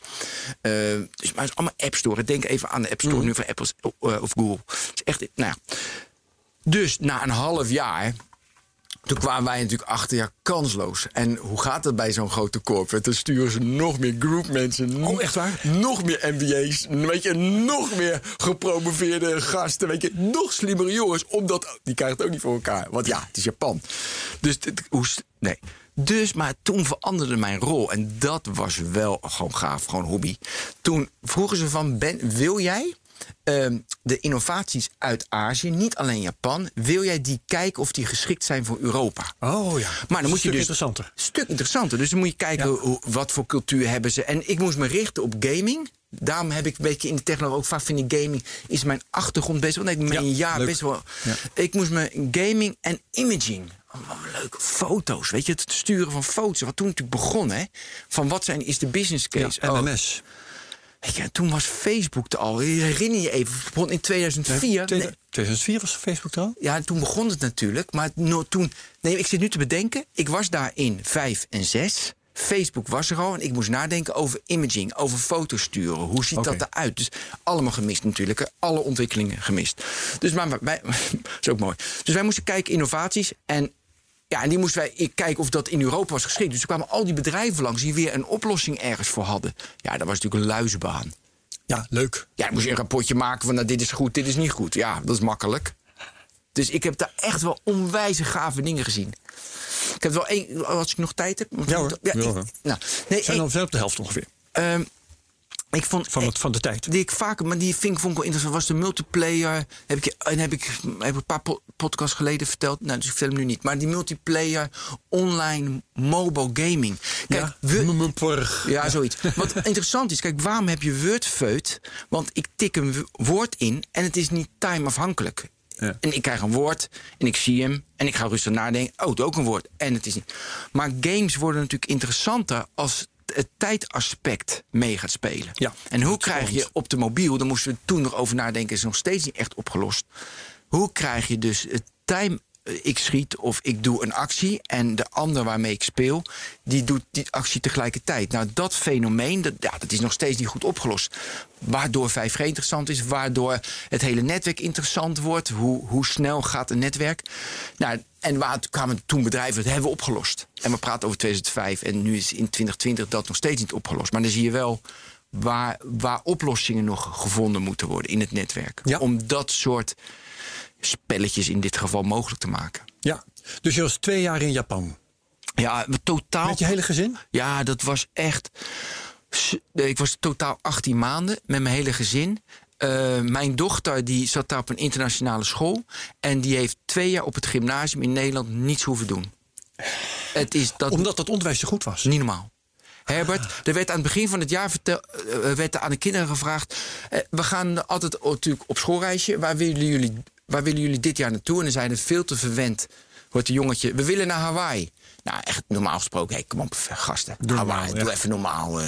Eh, dus maar het is allemaal App Store. Denk even aan de App Store nu van Apple eh, of Google. Het is echt, nou ja. Dus na een half jaar. Toen kwamen wij natuurlijk achter, ja, kansloos. En hoe gaat het bij zo'n grote corporate? Dan sturen ze nog meer groupmensen. Oh, echt waar? Nog meer MBA's. Weet je, nog meer gepromoveerde gasten. Weet je, nog slimmere jongens. Omdat, die krijgen het ook niet voor elkaar. Want ja, het is Japan. Dus, dit- hoe, nee. Dus, maar toen veranderde mijn rol. En dat was wel gewoon gaaf, gewoon hobby. Toen vroegen ze van, ben, wil jij ehm, de innovaties uit Azië, niet alleen Japan... wil jij die kijken of die geschikt zijn voor Europa? Oh ja. Maar dan moet je Stuk dus interessanter. Stuk interessanter. Dus dan moet je kijken Ja. hoe, wat voor cultuur hebben ze. En ik moest me richten op gaming. Daarom heb ik een beetje in de technologie ook vaak vind ik gaming is mijn achtergrond best wel. Nee, ik ben Ja, een jaar leuk. best wel. Ja. Ik moest me gaming en imaging. Allemaal leuke foto's. Weet je, het sturen van foto's. Wat toen natuurlijk begon, hè? Van wat zijn is de business Ja, case? Oh, MMS. weet je, toen was Facebook er al. Herinner je even? Het begon in 2004. Twee- Nee, 2004 was Facebook er al? ja, toen begon het natuurlijk. Maar no, toen. Nee, ik zit nu te bedenken. Ik was daar in 5 en 6. Facebook was er al. En ik moest nadenken over imaging, over foto's sturen. Hoe ziet dat eruit? Dus allemaal gemist natuurlijk. Alle ontwikkelingen gemist. Dus maar wij, dat is ook mooi. Dus wij moesten kijken innovaties. En ja, en die moesten wij ik kijken of dat in Europa was geschikt. Dus er kwamen al die bedrijven langs die weer een oplossing ergens voor hadden. Ja, dat was natuurlijk een luizenbaan. Ja, leuk. Ja, dan moest je een rapportje maken van nou, dit is goed, dit is niet goed. Ja, dat is makkelijk. Dus ik heb daar echt wel onwijze gave dingen gezien. Ik heb wel één, als ik nog tijd heb. Ja hoor, Ja, ik- nou, nee, zijn op de helft ongeveer ehm, ik vond van, het, van de tijd. die ik vaker, maar die vind ik, vond ik wel interessant, was de multiplayer. Heb ik, en heb ik, heb ik een paar po- podcasts geleden verteld. Nou, dus ik vertel hem nu niet. Maar die multiplayer online mobile gaming. Kijk, ja, we, ja, zoiets. Wat interessant is, kijk, waarom heb je Wordfeut? Want ik tik een woord in en het is niet time-afhankelijk. Ja. En ik krijg een woord en ik zie hem en ik ga rustig nadenken. Oh, het ook een woord en het is niet. Maar games worden natuurlijk interessanter als het tijdaspect mee gaat spelen. Ja, en hoe krijg je op de mobiel, daar moesten we toen nog over nadenken, is nog steeds niet echt opgelost. Hoe krijg je dus het time. eh, Ik schiet of ik doe een actie en de ander waarmee ik speel, die doet die actie tegelijkertijd. Nou, dat fenomeen, dat, ja, dat is nog steeds niet goed opgelost. Waardoor 5G interessant is, waardoor het hele netwerk interessant wordt. Hoe, hoe snel gaat een netwerk? Nou, en waar kwamen toen bedrijven, dat hebben we opgelost. En we praten over 2005 en nu is in 2020 dat nog steeds niet opgelost. Maar dan zie je wel waar, waar oplossingen nog gevonden moeten worden in het netwerk. Ja. Om dat soort spelletjes in dit geval mogelijk te maken. Ja. Dus je was twee jaar in Japan. Ja, totaal. Met je hele gezin? Ja, dat was echt. Ik was totaal 18 maanden met mijn hele gezin. Eh, mijn dochter die zat daar op een internationale school. En die heeft twee jaar op het gymnasium in Nederland niets hoeven doen. Het is dat Omdat dat onderwijs zo goed was. niet normaal. Herbert, er werd aan het begin van het jaar vertel, eh, werd er aan de kinderen gevraagd... eh, we gaan altijd natuurlijk op schoolreisje. Waar willen, jullie, waar willen jullie dit jaar naartoe? En dan zeiden veel te verwend, wordt een jongetje... we willen naar Hawaii. Nou, echt normaal gesproken. Hey, kom op, gasten. normaal, Hawaii, ja. doe even normaal.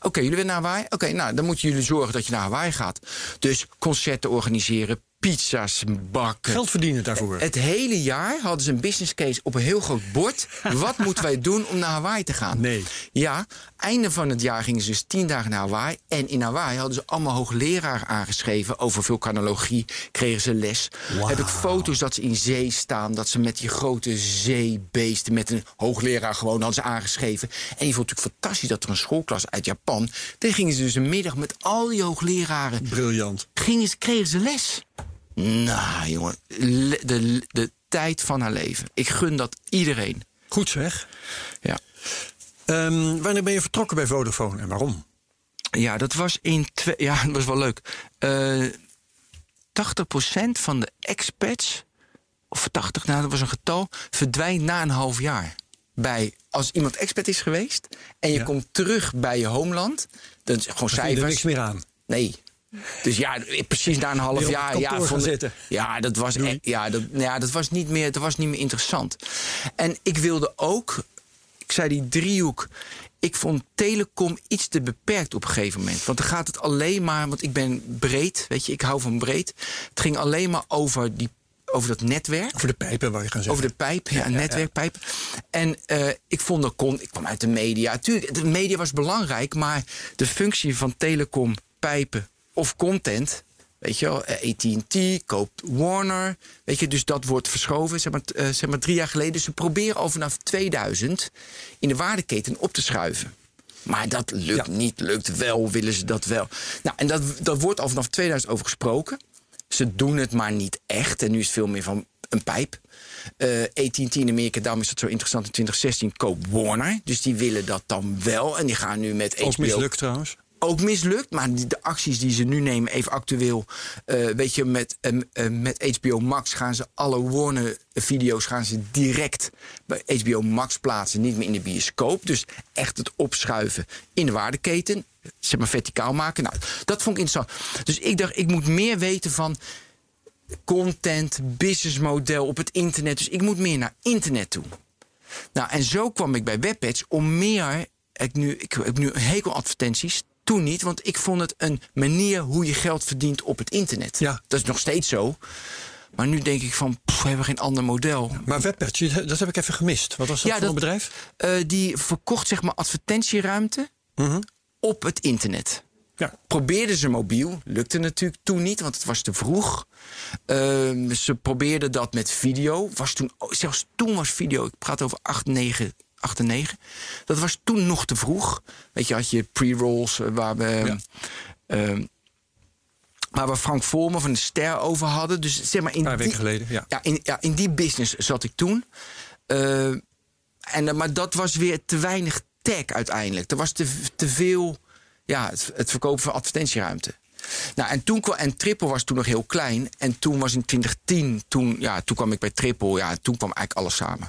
Oké, jullie willen naar Hawaii? Oké, nou, dan moeten jullie zorgen dat je naar Hawaii gaat. Dus concerten organiseren, pizza's bakken. Geld verdienen daarvoor. Het hele jaar hadden ze een business case op een heel groot bord. Wat moeten wij doen om naar Hawaii te gaan? Nee. Ja, einde van het jaar gingen ze dus tien dagen naar Hawaii. En in Hawaii hadden ze allemaal hoogleraren aangeschreven over vulkanologie. Kregen ze les. Wauw. Heb ik foto's dat ze in zee staan. Dat ze met die grote zeebeesten, met een hoogleraar gewoon hadden ze aangeschreven. En die vond het natuurlijk fantastisch dat er een schoolklas uit Japan. Dan gingen ze dus een middag met al die hoogleraren Briljant. gingen ze, kregen ze les. Nou, jongen, de, de tijd van haar leven. Ik gun dat iedereen. Goed zeg. Ja. Ehm, wanneer ben je vertrokken bij Vodafone en waarom? Ja, dat was in twee. Ja, dat was wel leuk. Eh 80% van de expats, of 80, nou dat was een getal, verdwijnt na een half jaar. Bij als iemand expert is geweest en je Ja. komt terug bij je homeland, dan is gewoon Daar vind je er cijfers. niks meer aan. Nee. Dus ja, precies na een half jaar. Ja, vond ik- zitten. ja, dat was, ja, dat, ja, dat, was niet meer, dat was niet meer interessant. En ik wilde ook, ik zei die driehoek. Ik vond telecom iets te beperkt op een gegeven moment. Want dan gaat het alleen maar, want ik ben breed, weet je, ik hou van breed. Het ging alleen maar over, die, over dat netwerk. Over de pijpen, waar je gaan zeggen. Over de pijp, ja, netwerkpijp. En eh, ik vond dat kon. Ik kwam uit de media. Tuurlijk, de media was belangrijk, maar de functie van telecom, pijpen of content. Weet je wel, eh, AT&T koopt Warner. Weet je, dus dat wordt verschoven, zeg maar, eh, zeg maar drie jaar geleden. Dus ze proberen al vanaf 2000 in de waardeketen op te schuiven. Maar dat lukt Ja. niet, lukt wel, willen ze dat wel. Nou, en dat, dat wordt al vanaf 2000 over gesproken. Ze doen het maar niet echt. En nu is het veel meer van een pijp. Eh AT&T in Amerika, daarom is dat zo interessant. In 2016 koopt Warner. Dus die willen dat dan wel. En die gaan nu met Ook HBO mislukt trouwens. ook mislukt. Maar de acties die ze nu nemen, even actueel. eh, weet je, met, eh, met HBO Max gaan ze alle Warner-video's gaan ze direct bij HBO Max plaatsen. Niet meer in de bioscoop. Dus echt het opschuiven in de waardeketen. Zeg maar verticaal maken. Nou, dat vond ik interessant. Dus ik dacht, ik moet meer weten van content, businessmodel op het internet. Dus ik moet meer naar internet toe. Nou, en zo kwam ik bij WebPads om meer. Ik, nu, ik heb nu een hekel advertenties. Toen niet, want ik vond het een manier hoe je geld verdient op het internet. Ja. Dat is nog steeds zo. Maar nu denk ik van, pff, we hebben geen ander model. Maar Webpatch, dat heb ik even gemist. Wat was dat Ja, voor dat- een bedrijf? Eh, die verkocht zeg maar advertentieruimte Mhm. Op het internet. Ja. Probeerden ze mobiel, lukte natuurlijk toen niet, want het was te vroeg. Ehm, ze probeerden dat met video. Was toen, oh, zelfs toen was video, ik praat over 8, 9, 8 en 9. Dat was toen nog te vroeg. Weet je, had je pre-rolls eh, waar we. Ja. ehm, waar we Frank Vormer van de Ster over hadden. Dus zeg maar in Een paar weken geleden, ja. ja, in, ja, in die business zat ik toen. Eh, en, eh, maar dat was weer te weinig tech uiteindelijk. Er was te, te veel ja, het, het verkopen van advertentieruimte. Nou, en, toen en Triple was toen nog heel klein. En toen was in 2010, toen, ja, toen kwam ik bij Triple. Ja, toen kwam eigenlijk alles samen.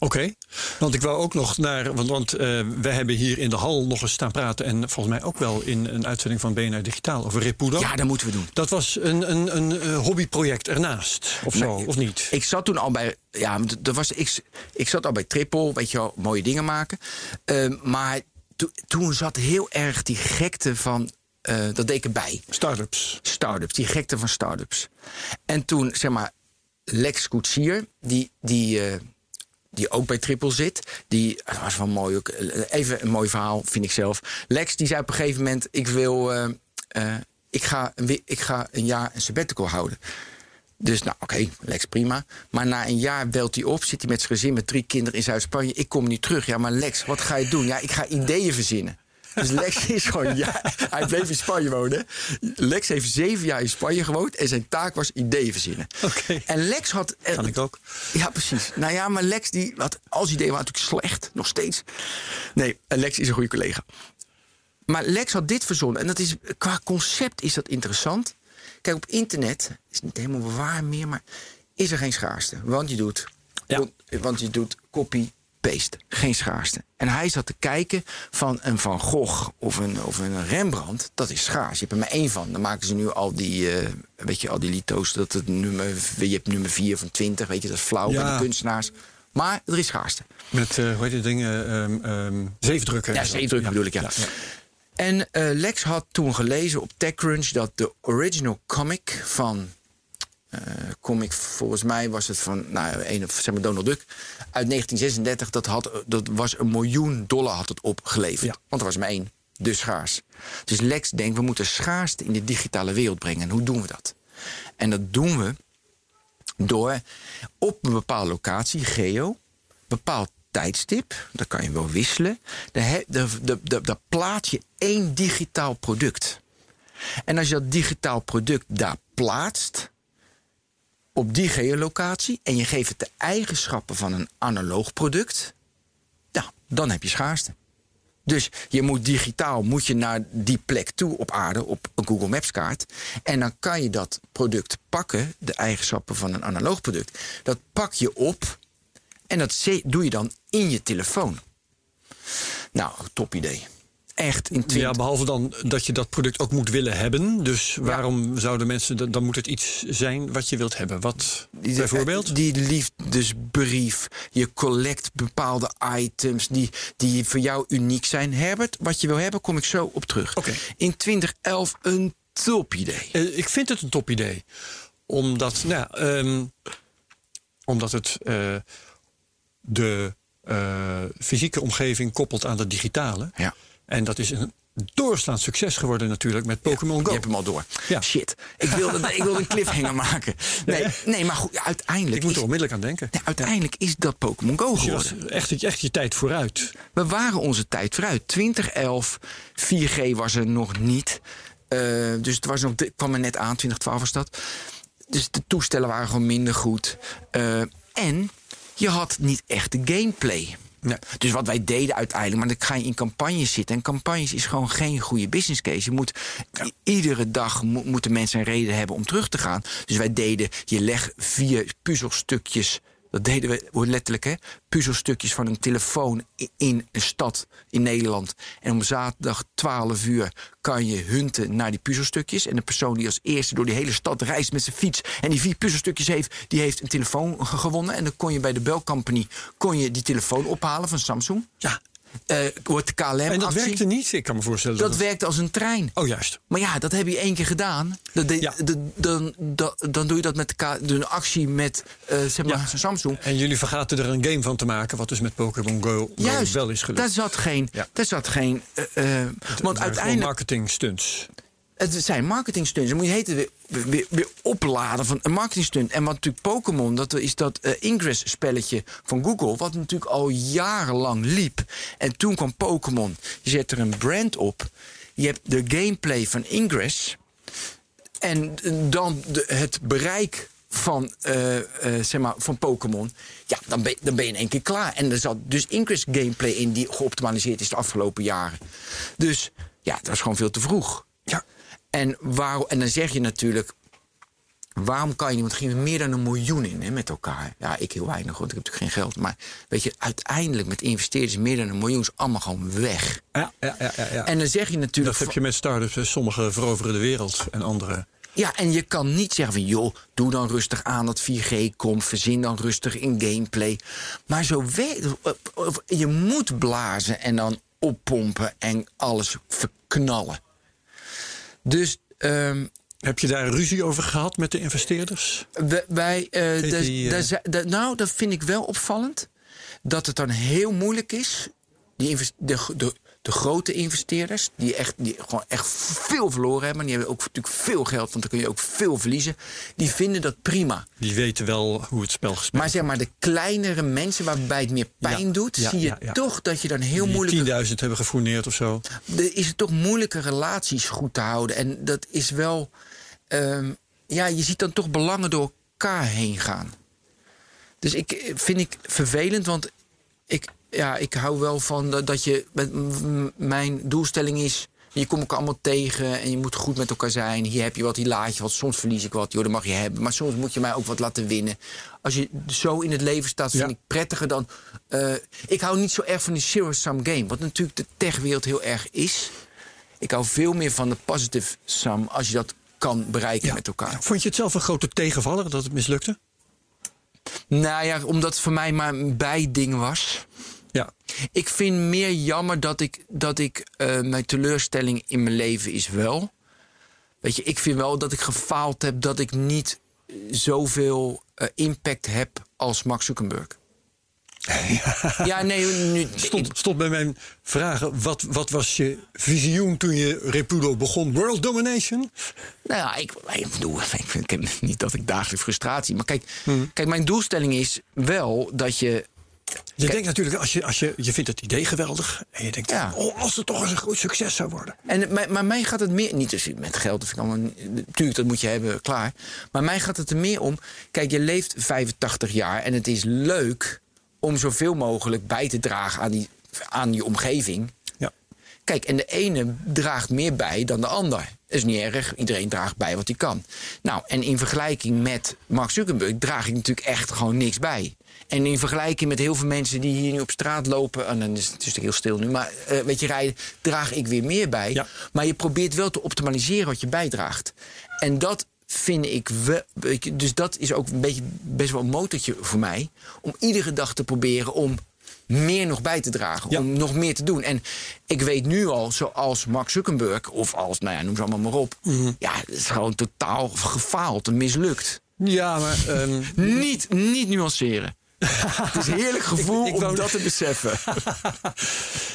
Oké, want ik wou ook nog naar, want, want eh, we hebben hier in de hal nog eens staan praten en volgens mij ook wel in een uitzending van BNR Digitaal over Repudo. Ja, dat moeten we doen. Dat was een, een, een eh, hobbyproject ernaast, of zo, Nee, of niet? Ik zat toen al bij. Ja, er was, ik, ik zat al bij Triple, weet je wel, mooie dingen maken. Ehm, maar to- toen zat heel erg die gekte van. eh, dat deed ik erbij. Startups. Start-ups, die gekte van start-ups. En toen, zeg maar, Lex Koetsier, die, die, die ook bij Triple zit. Die, dat was wel mooi ook. eh, Even een mooi verhaal, vind ik zelf. Lex, die zei op een gegeven moment: Ik wil. eh, eh, ik, ga, een ik ga een jaar een sabbatical houden. Dus nou, oké, Lex prima. Maar na een jaar belt hij op, zit hij met zijn gezin met drie kinderen in Zuid-Spanje. Ik kom niet terug. Ja, maar Lex, wat ga je doen? Ja, ik ga ideeën verzinnen. Dus Lex is gewoon, ja, hij bleef in Spanje wonen. Lex heeft zeven jaar in Spanje gewoond en zijn taak was ideeën verzinnen. Oké. En Lex had. Kan ik ook. Ja, precies. Nou ja, maar Lex die had als idee waren natuurlijk slecht, nog steeds. Nee, en Lex is een goede collega. Maar Lex had dit verzonnen. En dat is, qua concept is dat interessant. Kijk, op internet is niet helemaal waar meer, maar is er geen schaarste. Want je doet, Ja. want je doet copy paste, geen schaarste. En hij zat te kijken van een Van Gogh of een, of een Rembrandt, dat is schaars. Je hebt er maar één van. Dan maken ze nu al die, eh, weet je, al die lito's, dat het nummer, je hebt nummer 4 van 20, weet je, dat is flauw bij Ja. de kunstenaars. Maar er is schaarste. Met, eh hoe heet die dingen, ehm ehm zeefdrukken. Ja, zeefdruk bedoel ik, ja. En eh, Lex had toen gelezen op TechCrunch dat de original comic van. Eh, comic, volgens mij was het van nou, een, zeg maar Donald Duck. Uit 1936, dat, had, dat was een miljoen dollar had het opgeleverd. Ja. Want er was maar één, dus schaars. Dus Lex denkt, we moeten schaarste in de digitale wereld brengen. En hoe doen we dat? En dat doen we door op een bepaalde locatie, geo, bepaald tijdstip, dat kan je wel wisselen, daar, daar, daar plaats je één digitaal product. En als je dat digitaal product daar plaatst, op die geolocatie, en je geeft het de eigenschappen van een analoog product, nou, dan heb je schaarste. Dus je moet digitaal moet je naar die plek toe op aarde, op een Google Maps kaart. En dan kan je dat product pakken, de eigenschappen van een analoog product. Dat pak je op En dat doe je dan in je telefoon. Nou, top idee. Echt in 20, Ja, behalve dan dat je dat product ook moet willen hebben. Dus waarom zouden mensen... Dan moet het iets zijn wat je wilt hebben. Wat Die- bijvoorbeeld? Die liefdesbrief. Je collect bepaalde items die, die voor jou uniek zijn. Herbert, wat je wil hebben, kom ik zo op terug. Oké. In 2011 een topidee. Eh, ik vind het een top idee. Omdat, nou, ehm, omdat het eh, de eh, fysieke omgeving koppelt aan de digitale. Ja. En dat is een doorslaand succes geworden natuurlijk met Pokémon Je Go. hebt hem al door. Ja. Shit. Ik wilde, ik wilde een cliffhanger maken. Nee, nee maar goed, uiteindelijk, Ik moet er onmiddellijk aan denken. nee, uiteindelijk is dat Pokémon Go Dus je geworden. was echt, echt je tijd vooruit. We waren onze tijd vooruit. 2011, 4G was er nog niet. Eh, dus het was nog, het kwam er net aan, 2012 was dat. Dus de toestellen waren gewoon minder goed. Eh, en je had niet echt de gameplay. Nee. Dus wat wij deden uiteindelijk, maar dan ga je in campagnes zitten. En campagnes is gewoon geen goede business case. Je moet iedere dag mo- moeten mensen een reden hebben om terug te gaan. Dus wij deden, je legt vier puzzelstukjes. Dat deden we letterlijk, hè? Puzzelstukjes van een telefoon in een stad in Nederland. En om zaterdag 12 uur kan je hunten naar die puzzelstukjes. En de persoon die als eerste door die hele stad reist met zijn fiets. en die vier puzzelstukjes heeft, die heeft een telefoon ge- gewonnen. En dan kon je bij de Bell Company kon je die telefoon ophalen van Samsung. Ja. Eh wordt de KLM En dat actie. werkte niet. Ik kan me voorstellen Dat dat... werkte als een trein. Oh, juist. Maar ja, dat heb je één keer gedaan. Dat de- Ja. de- dan, dan, dan doe je dat met de actie met eh, zeg maar, Ja. Samsung. En jullie vergaten er een game van te maken, wat dus met Pokémon Go, Go wel is gelukt. daar zat geen. Ja. Daar zat geen eh, want uiteindelijk. marketing stunts. Het zijn marketingstunts. Dan moet je heten weer, opladen van een marketingstunt. En wat natuurlijk Pokémon, dat is dat eh, Ingress-spelletje van Google... wat natuurlijk al jarenlang liep. En toen kwam Pokémon. Je zet er een brand op. Je hebt de gameplay van Ingress. En dan het bereik van, eh, eh, zeg maar, van Pokémon. Ja, dan ben, dan ben je in één keer klaar. En er zat dus Ingress gameplay in die geoptimaliseerd is de afgelopen jaren. Dus ja, dat is gewoon veel te vroeg. Ja. En, waar, en dan zeg je natuurlijk. Waarom kan je niet? Want er gingen meer dan een miljoen in hè, met elkaar. Ja, ik heel weinig, want ik heb natuurlijk geen geld. Maar weet je, uiteindelijk met investeerders meer dan een miljoen is allemaal gewoon weg. Ja, ja, ja, ja, ja. En dan zeg je natuurlijk. dat heb je met start-ups. hè. Sommige veroveren de wereld en andere... Ja, en je kan niet zeggen van joh, doe dan rustig aan dat 4G komt, verzin dan rustig in gameplay. Maar zo werkt je moet blazen en dan oppompen en alles verknallen. Dus ehm, Heb je daar ruzie over gehad met de investeerders? wij, die, daar- nou, dat vind ik wel opvallend. Dat het dan heel moeilijk is. Die de, de, de grote investeerders, die, echt, die gewoon echt veel verloren hebben. Die hebben ook natuurlijk veel geld, want dan kun je ook veel verliezen. Die vinden dat prima. Die weten wel hoe het spel gespeeld Maar zeg maar, de kleinere mensen waarbij het meer pijn Ja, doet, ja, zie je ja, toch dat je dan heel Die moeilijk. 10.000 hebben gefourneerd of zo. Is het toch moeilijke relaties goed te houden. En dat is wel. ehm, ja, je ziet dan toch belangen door elkaar heen gaan. Dus ik eh, vind ik vervelend, want ik, ja, ik hou wel van dat, dat je. Mijn doelstelling is. Je komt elkaar allemaal tegen en je moet goed met elkaar zijn. Hier heb je wat, hier laat je wat. Soms verlies ik wat, joh, dat mag je hebben. Maar soms moet je mij ook wat laten winnen. Als je zo in het leven staat, vind Ja. ik prettiger dan. eh, ik hou niet zo erg van die zero-sum game. Wat natuurlijk de techwereld heel erg is. Ik hou veel meer van de positive sum als je dat kan bereiken met elkaar. Vond je het zelf een grote tegenvaller dat het mislukte? Nou ja, omdat het voor mij maar een bijding was. Ja. Ik vind meer jammer dat ik, dat ik eh, mijn teleurstelling in mijn leven is wel. Weet je, ik vind wel dat ik gefaald heb dat ik niet zoveel eh, impact heb als Mark Zuckerberg. Ja, nee, nu, Stond, stond bij mijn vragen, wat, wat was je visioen toen je Repudo begon? World domination? Nou ja, ik, ik bedoel, ik, vind- ik heb niet dat ik dagelijks frustratie. Maar kijk, kijk, mijn doelstelling is wel dat je. Je denkt natuurlijk, als je, als je, je vindt het idee geweldig. En je denkt, Ja. oh, als het toch eens een groot succes zou worden. En, maar, maar mij gaat het meer. Niet dus met geld, vind ik allemaal. Natuurlijk, dat moet je hebben, klaar. Maar mij gaat het er meer om. Kijk, je leeft 85 jaar en het is leuk om zoveel mogelijk bij te dragen aan, die, aan je omgeving. Ja. Kijk, en de ene draagt meer bij dan de ander. Dat is niet erg. Iedereen draagt bij wat hij kan. Nou, en in vergelijking met Mark Zuckerberg draag ik natuurlijk echt gewoon niks bij. En in vergelijking met heel veel mensen die hier nu op straat lopen, en dan is het natuurlijk heel stil nu, maar eh, weet je, rijden, draag ik weer meer bij. Ja. Maar je probeert wel te optimaliseren wat je bijdraagt. En dat vind ik je, Dus dat is ook een beetje best wel een motortje voor mij. Om iedere dag te proberen om meer nog bij te dragen. Ja. Om nog meer te doen. En ik weet nu al, zoals Mark Zuckerberg, of als, nou ja, noem ze allemaal maar op. Mhm. Ja, het is gewoon totaal gefaald en mislukt. Ja, maar ehm, Niet, niet nuanceren. Het is een heerlijk gevoel Ik- ik wou- om dat te beseffen.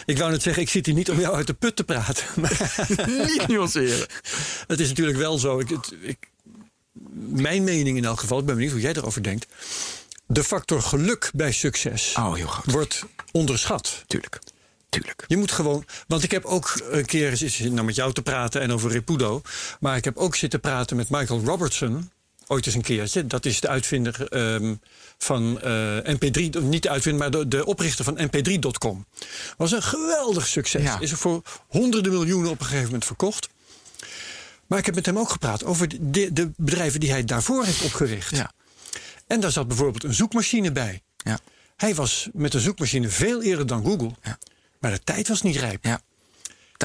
ik wou net zeggen, ik zit hier niet om jou uit de put te praten. Niet nuanceren. het is natuurlijk wel zo. Ik, het- ik, mijn mening in elk geval, ik ben benieuwd hoe jij erover denkt. De factor geluk bij succes Oh, heel groot. wordt onderschat. Tuurlijk. Tuurlijk. Je moet gewoon. Want ik heb ook een keer nou met jou te praten en over Repudo. Maar ik heb ook zitten praten met Michael Robertson. Ooit eens een keertje. Dat is de uitvinder ehm, van eh, MP3. Niet de uitvinder, maar de, de oprichter van MP3.com. Was een geweldig succes. Ja. Is er voor honderden miljoenen op een gegeven moment verkocht. Maar ik heb met hem ook gepraat over de, de bedrijven die hij daarvoor heeft opgericht. Ja. En daar zat bijvoorbeeld een zoekmachine bij. Ja. Hij was met de zoekmachine veel eerder dan Google. Ja. Maar de tijd was niet rijp. Ja.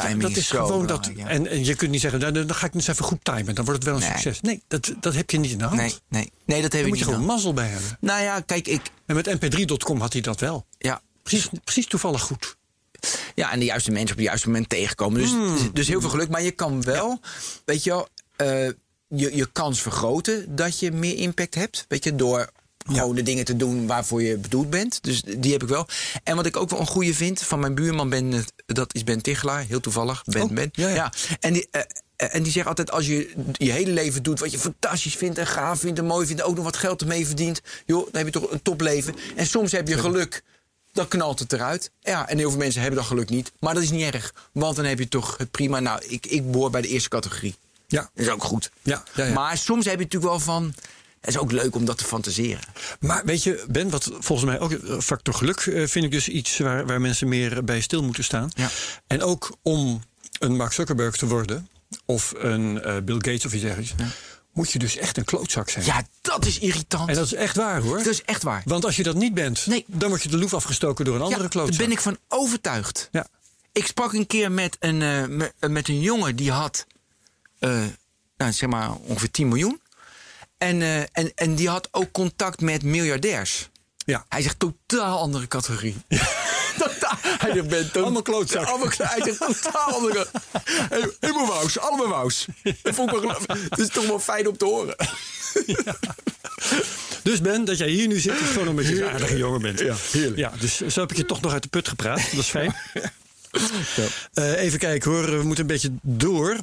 Timing dat is zo gewoon dat. ja. En, en je kunt niet zeggen, nou, dan ga ik eens even goed timen. Dan wordt het wel een Nee. succes. Nee, dat, dat heb je niet in de hand. Nee, nee, nee, dat heb Daar ik moet je niet. gewoon dan. mazzel bij hebben. Nou ja, kijk, ik. En met mp3.com had hij dat wel. Ja, Precies, precies toevallig goed. Ja, en de juiste mensen op het juiste moment tegenkomen. Dus, Hmm. dus, heel veel geluk. Maar je kan wel, weet je wel, eh, je, je kans vergroten dat je meer impact hebt. Weet je, door gewoon de dingen te doen waarvoor je bedoeld bent. Dus die heb ik wel. En wat ik ook wel een goede vind van mijn buurman, ben, dat is Ben Tichelaar. Heel toevallig. Ben, Oh, Ben. ja. En die... eh, eh, en die zegt altijd, als je je hele leven doet wat je fantastisch vindt en gaaf vindt en mooi vindt, en ook nog wat geld ermee verdient, joh, dan heb je toch een topleven. En soms heb je geluk, dan knalt het eruit. Ja, en heel veel mensen hebben dat geluk niet. Maar dat is niet erg, want dan heb je toch het prima. Nou, ik, ik behoor bij de eerste categorie. Ja. Dat is ook goed. Ja, ja, ja. Maar soms heb je natuurlijk wel van, het is ook leuk om dat te fantaseren. Maar weet je, Ben, wat volgens mij ook factor geluk eh, vind ik dus iets waar, waar mensen meer bij stil moeten staan. Ja. En ook om een Mark Zuckerberg te worden, of een eh, Bill Gates of iets dergelijks, moet je dus echt een klootzak zijn. Ja, dat is irritant. En dat is echt waar hoor. Dat is echt waar. Want als je dat niet bent, Nee. dan word je de loef afgestoken door een andere ja, klootzak. daar ben ik van overtuigd. Ja. Ik sprak een keer met een, eh, me- met een jongen die had, nou, zeg maar, ongeveer 10 miljoen. En, eh, en, en die had ook contact met miljardairs. Ja. Hij zegt totaal andere categorie. Totaal- hij zegt, ben to- Allemaal klootzakken. Ja, allemaal, hij zegt totaal andere. Hey, Helemaal wous, allemaal wous. Dat vond ik wel Het is toch wel fijn om te horen. Dus Ben, dat jij hier nu zit, is gewoon omdat je een aardige jongen bent. Ja, heerlijk. Ja, dus zo heb ik je toch nog uit de put gepraat. Dat is fijn. Eh, even kijken hoor, we moeten een beetje door.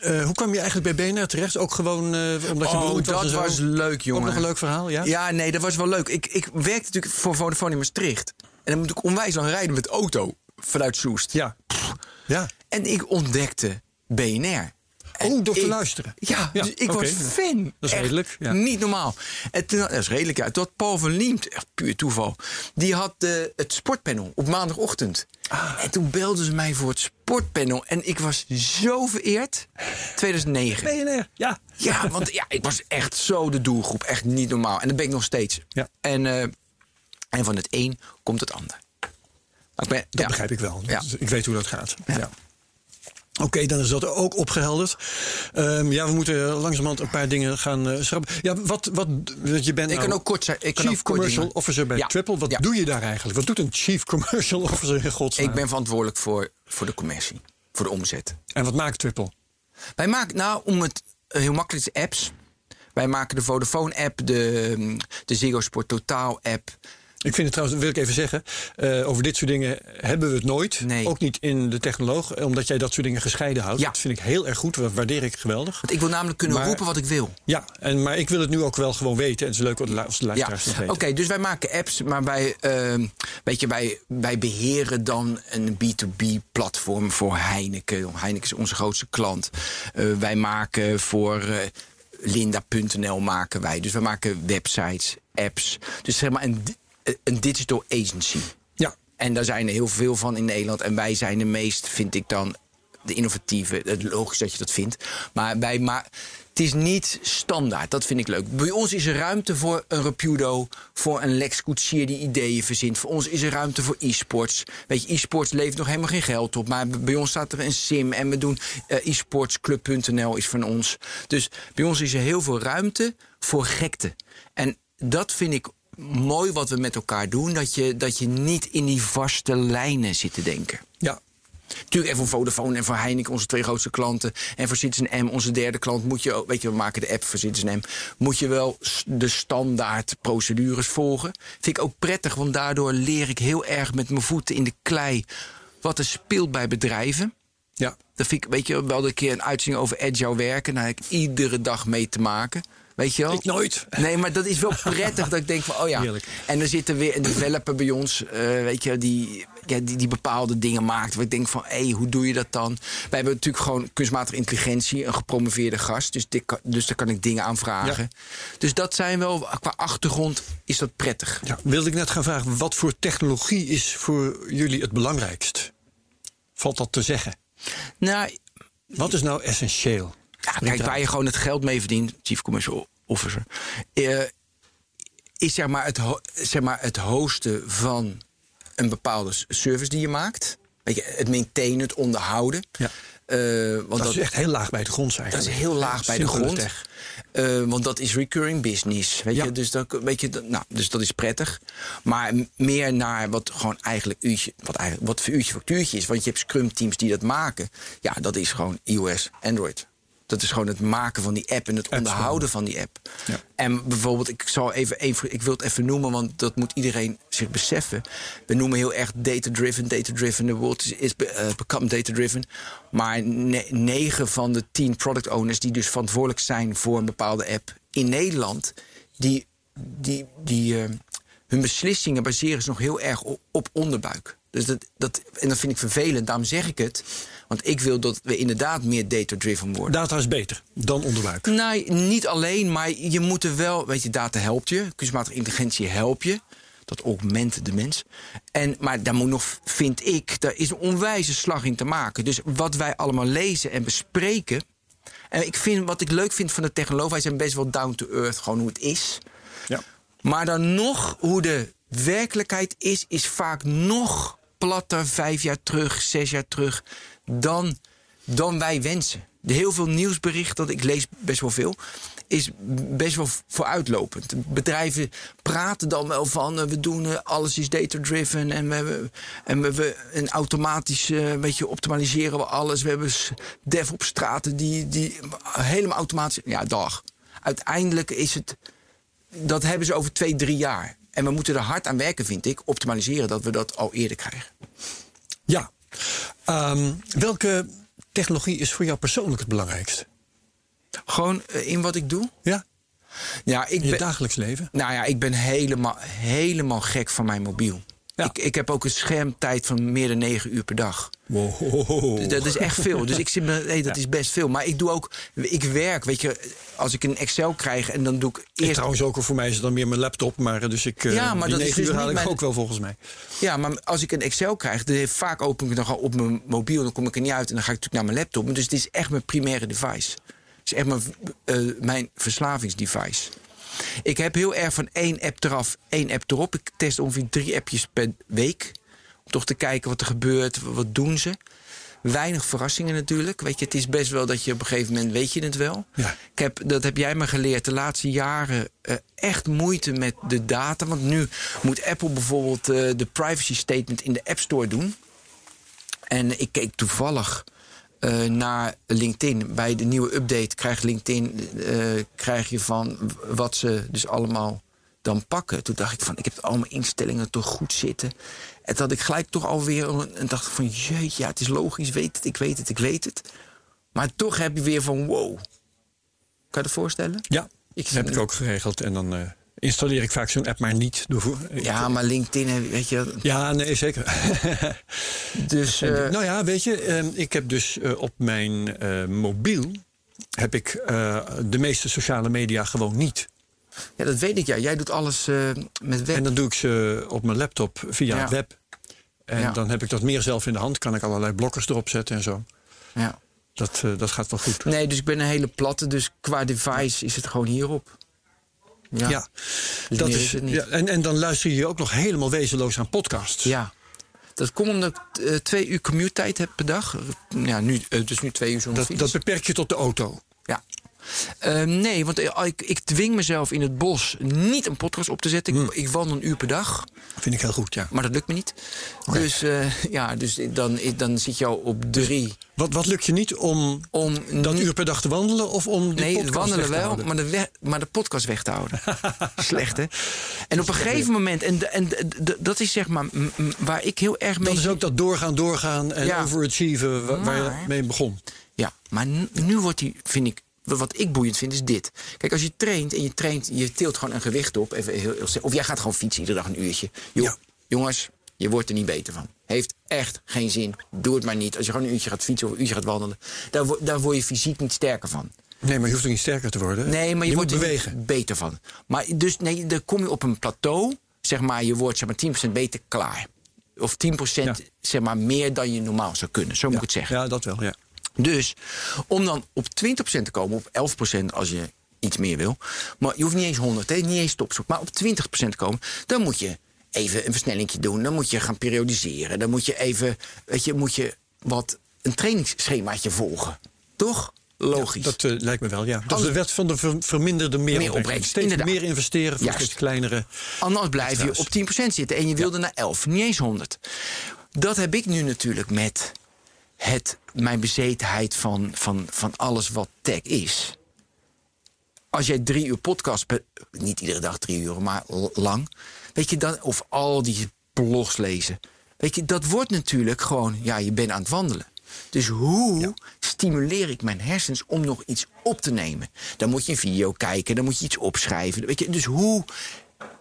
Eh, hoe kwam je eigenlijk bij BNR terecht? Ook gewoon eh, omdat je Oh, beroemd was dat was leuk, jongen. Ook nog een leuk verhaal, ja? Ja, nee, dat was wel leuk. Ik, ik werkte natuurlijk voor Vodafone in Maastricht. En dan moet ik onwijs lang rijden met auto vanuit Soest. Ja. ja. En ik ontdekte BNR. En Oh, door te ik- luisteren. Ja, Ja, dus ik was fan. Dat is redelijk, ja. Niet normaal. En toen, dat is redelijk, ja. Toen had Paul van Liemt, echt puur toeval... die had eh, het sportpanel op maandagochtend. Ah. En toen belden ze mij voor het sportpanel. En ik was zo vereerd. 2009. BNR, ja. Ja, want ja, ik was echt zo de doelgroep. Echt niet normaal. En dat ben ik nog steeds. Ja. En, eh, en van het een komt het ander. Maar ik ben, Dat begrijp ik wel. Ja. Ik weet hoe dat gaat. Ja. Oké, dan is dat ook opgehelderd. Ehm, ja, we moeten langzamerhand een paar dingen gaan eh, schrappen. Ja, wat, wat, je bent Ik nou kan ook kort zijn. Ik kan Chief ook Commercial. Officer bij Ja. Triple. Wat Ja. doe je daar eigenlijk? Wat doet een Chief Commercial Officer in godsnaam? Ik ben verantwoordelijk voor, voor de commercie. Voor de omzet. En wat maakt Triple? Wij maken, nou, om het eh, heel makkelijk is apps. Wij maken de Vodafone-app, de, mm, de Ziggo Sport Totaal-app. Ik vind het trouwens, wil ik even zeggen, eh, over dit soort dingen hebben we het nooit. Nee. Ook niet in de technoloog, omdat jij dat soort dingen gescheiden houdt. Ja. Dat vind ik heel erg goed, dat waardeer ik geweldig. Want ik wil namelijk kunnen Maar- roepen wat ik wil. Ja, en, maar ik wil het nu ook wel gewoon weten. En het is leuk als de Ja, luisteraars dat oké, dus wij maken apps, maar wij, ehm, weet je, wij, wij beheren dan een B2B-platform voor Heineken. Heineken is onze grootste klant. Eh, wij maken voor eh, Linda.nl maken wij. Dus we maken websites, apps. Dus zeg maar een digital agency. Ja, En daar zijn er heel veel van in Nederland. En wij zijn de meest, vind ik dan, de innovatieve. Het logisch dat je dat vindt. Maar wij maar het is niet standaard. Dat vind ik leuk. Bij ons is er ruimte voor een Rapido, voor een Lex Koetsier die ideeën verzint. Voor ons is er ruimte voor e-sports. Weet je, e-sports levert nog helemaal geen geld op. Maar bij ons staat er een sim en we doen uh, e-sportsclub.nl is van ons. Dus bij ons is er heel veel ruimte voor gekte. En dat vind ik mooi wat we met elkaar doen. Dat je, dat je niet in die vaste lijnen zit te denken. Ja, Natuurlijk, en voor Vodafone en voor Heineken, onze twee grootste klanten. En voor Citizen M, onze derde klant, moet je, weet je, we maken de app voor Citizen M. Moet je wel de standaard procedures volgen. Vind ik ook prettig, want daardoor leer ik heel erg met mijn voeten in de klei wat er speelt bij bedrijven. Ja. Dat vind ik, weet je, wel een keer een uitzending over agile werken. Daar heb ik iedere dag mee te maken. Weet je wel? Ik nooit. Nee, maar dat is wel prettig dat ik denk van, oh ja. Heerlijk. En er zit er weer een developer bij ons, uh, weet je, die, ja, die, die bepaalde dingen maakt. Waar ik denk van, hé, hey, hoe doe je dat dan? Wij hebben natuurlijk gewoon kunstmatige intelligentie, een gepromoveerde gast. Dus, dit, dus daar kan ik dingen aan vragen. Ja. Dus dat zijn wel, qua achtergrond is dat prettig. Ja, wilde ik net gaan vragen, wat voor technologie is voor jullie het belangrijkst? Valt dat te zeggen? Nou, wat is nou essentieel? Ja, kijk, waar je gewoon het geld mee verdient, chief commercial officer, uh, is zeg maar, het, zeg maar het hosten van een bepaalde service die je maakt. Weet je, het maintainen, het onderhouden. Ja. Uh, want dat, dat, is echt heel laag bij de grond zijn. Dat is heel laag bij de grond. Uh, want dat is recurring business. Weet ja. je? Dus, dat, weet je, nou, dus dat is prettig. Maar meer naar wat gewoon eigenlijk uurtje, wat, eigenlijk, wat voor uurtje factuurtje is. Want je hebt Scrum teams die dat maken. Ja, dat is gewoon iOS, Android. Dat is gewoon het maken van die app en het onderhouden van die app. Ja. En bijvoorbeeld, ik zal even, even, ik wil het even noemen, want dat moet iedereen zich beseffen. We noemen heel erg data-driven, data-driven. De world is, is uh, become data-driven. Maar ne negen van de tien product owners die dus verantwoordelijk zijn voor een bepaalde app in Nederland, die, die, die uh, hun beslissingen baseren zich nog heel erg op, op onderbuik. Dus dat, dat, en dat vind ik vervelend, daarom zeg ik het. Want ik wil dat we inderdaad meer data-driven worden. Data is beter dan onderbuik. Nee, niet alleen, maar je moet er wel... Weet je, data helpt je, kunstmatige intelligentie helpt je. Dat augment de mens. En, maar daar moet nog, vind ik, daar is een onwijze slag in te maken. Dus wat wij allemaal lezen en bespreken... En ik vind, wat ik leuk vind van de technologie... wij zijn best wel down to earth, gewoon hoe het is. Ja. Maar dan nog, hoe de werkelijkheid is... is vaak nog platter, vijf jaar terug, zes jaar terug dan, dan wij wensen. Heel veel nieuwsberichten, dat ik lees best wel veel, is best wel vooruitlopend. Bedrijven praten dan wel van we doen alles is data-driven en we hebben en we, we een automatisch uh, beetje optimaliseren we alles. We hebben dev op straten die, die helemaal automatisch. Ja, dag. Uiteindelijk is het. Dat hebben ze over twee, drie jaar. En we moeten er hard aan werken, vind ik. Optimaliseren dat we dat al eerder krijgen. Ja, Um, welke technologie is voor jou persoonlijk het belangrijkste? Gewoon uh, in wat ik doe? Ja. Ja, ik in je ben, dagelijks leven? Nou ja, ik ben helemaal, helemaal gek van mijn mobiel. Ja. Ik, ik heb ook een schermtijd van meer dan 9 uur per dag. Wow. Dat is echt veel. Dus ik zit me, nee, dat ja. is best veel. Maar ik doe ook, ik werk, weet je, als ik een Excel krijg en dan doe ik eerst. Ik trouwens ook voor mij is het dan meer mijn laptop, maar dus ik. Ja, maar die dat 9 is dus uur haal ik mijn... ook wel volgens mij. Ja, maar als ik een Excel krijg, dan vaak open ik het dan op mijn mobiel, dan kom ik er niet uit en dan ga ik natuurlijk naar mijn laptop. Dus het is echt mijn primaire device. Het is echt mijn, uh, mijn verslavingsdevice. Ik heb heel erg van één app eraf, één app erop. Ik test ongeveer drie appjes per week. Om toch te kijken wat er gebeurt, wat doen ze. Weinig verrassingen natuurlijk. Weet je, het is best wel dat je op een gegeven moment weet je het wel. Ja. Ik heb, dat heb jij me geleerd de laatste jaren uh, echt moeite met de data. Want nu moet Apple bijvoorbeeld uh, de privacy statement in de App Store doen. En ik keek toevallig uh, naar LinkedIn. Bij de nieuwe update krijgt LinkedIn uh, krijg je van wat ze dus allemaal dan pakken. Toen dacht ik van, ik heb al mijn instellingen toch goed zitten. En dat ik gelijk toch alweer en dacht van, jeetje, ja, het is logisch, weet het, ik weet het, ik weet het. Maar toch heb je weer van, wow. Kan je dat voorstellen? Ja, ik dat heb ik ook geregeld. En dan uh, installeer ik vaak zo'n app maar niet. Door, ja, maar LinkedIn, weet je... Ja, nee, zeker. dus, uh, nou ja, weet je, uh, ik heb dus op mijn mobiel... heb ik de meeste sociale media gewoon niet. Ja, dat weet ik. Ja. Jij doet alles met web. En dan doe ik ze op mijn laptop via ja. het web. En Ja. dan heb ik dat meer zelf in de hand. Kan ik allerlei blokkers erop zetten en zo. Ja. Dat, eh, dat gaat wel goed. Nee, dus ik ben een hele platte. Dus qua device is het gewoon hierop. Ja. Ja, Dus dat is, het niet. ja en, en dan luister je ook nog helemaal wezenloos aan podcasts. Ja. Dat komt omdat ik eh, twee uur commute tijd heb per dag. Ja, nu, eh, dus nu twee uur zonder Dat, dat beperk je tot de auto. Eh, nee, want eh, ik, ik dwing mezelf in het bos niet een podcast op te zetten. Hmm. Ik, ik wandel een uur per dag, Vind ik heel goed, ja. maar dat lukt me niet. Dus, eh, ja, dus dan, dan zit je al op drie. Wat, wat lukt je niet om Om dat uur per dag te wandelen of om de Nee, podcast wandelen weg te wel, maar de, maar de podcast weg te houden. Slecht, hè? En op een gegeven moment, en, en dat is zeg maar waar ik heel erg mee. Dat is ook dat doorgaan, doorgaan en Ja. overachieven wa- waar je mee begon. Ja, maar nu, nu wordt die, vind ik. Wat ik boeiend vind, is dit. Kijk, als je traint en je traint, je tilt gewoon een gewicht op. Even heel, heel, of jij gaat gewoon fietsen iedere dag een uurtje. Jo, Ja. Jongens, je wordt er niet beter van. Heeft echt geen zin. Doe het maar niet. Als je gewoon een uurtje gaat fietsen of een uurtje gaat wandelen, daar, wo- daar word je fysiek niet sterker van. Nee, maar je hoeft ook niet sterker te worden. Nee, maar je, je wordt er bewegen. beter van. Maar dus nee, dan kom je op een plateau. Zeg maar, je wordt zeg maar 10% beter klaar. Of 10% Ja. zeg maar, meer dan je normaal zou kunnen. Zo moet ik het zeggen. Ja, dat wel, ja. Dus om dan op 20% te komen, op 11% als je iets meer wil. Maar je hoeft niet eens 100, hè, niet eens topzoek. Maar op 20% te komen, dan moet je even een versnellingje doen. Dan moet je gaan periodiseren. Dan moet je even, weet je, moet je wat een trainingsschemaatje volgen. Toch? Logisch. Dat eh, lijkt me wel, ja. Dat is de wet van de ver- verminderde meeropbrengst. Steeds inderdaad. meer investeren voor steeds kleinere... Anders blijf je op 10% zitten en je wilde naar 11, niet eens 100. Dat heb ik nu natuurlijk met het, mijn bezetenheid van, van, van alles wat tech is. Als jij drie uur podcast, per- niet iedere dag drie uur, maar lang. Weet je dan, of al die blogs lezen. Weet je, dat wordt natuurlijk gewoon, ja, je bent aan het wandelen. Dus hoe stimuleer ik mijn hersens om nog iets op te nemen? Dan moet je een video kijken, dan moet je iets opschrijven. Weet je, dus hoe,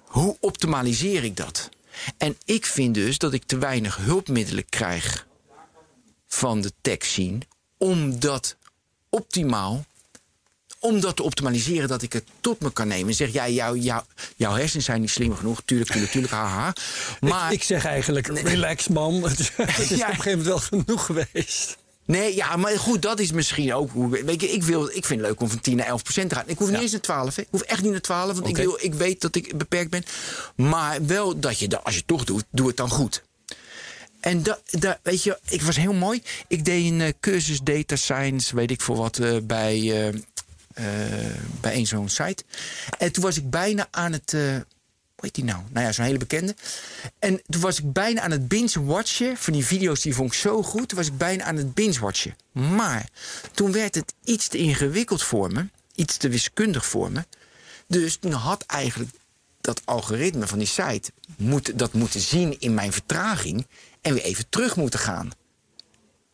hoe optimaliseer ik dat? En ik vind dus dat ik te weinig hulpmiddelen krijg van de tech scene om dat optimaal om dat te optimaliseren, dat ik het tot me kan nemen. En zeg, ja, jou, jou, jouw hersens zijn niet slim genoeg. Tuurlijk, tuurlijk, tuurlijk, haha. Maar, ik, ik zeg eigenlijk, relax man. Het is, Ja. op een gegeven moment wel genoeg geweest. nee, ja, maar goed, dat is misschien ook... Weet je, ik, wil, ik vind het leuk om van 10 naar 11 procent te gaan. Ik hoef niet eens naar 12, hè. Ik hoef echt niet naar 12, want ik, wil, ik weet dat ik beperkt ben. Maar wel dat je, dat, als je het toch doet, doe het dan goed. En dat, dat, weet je, ik was heel mooi. Ik deed een eh, cursus data science, weet ik voor wat, eh, bij, eh, bij een zo'n site. En toen was ik bijna aan het. eh, hoe heet die nou? Nou ja, zo'n hele bekende. En toen was ik bijna aan het binge-watchen. Van die video's die vond ik zo goed. Toen was ik bijna aan het binge-watchen. Maar toen werd het iets te ingewikkeld voor me. Iets te wiskundig voor me. Dus toen had eigenlijk dat algoritme van die site moet, dat moeten zien in mijn vertraging en weer even terug moeten gaan.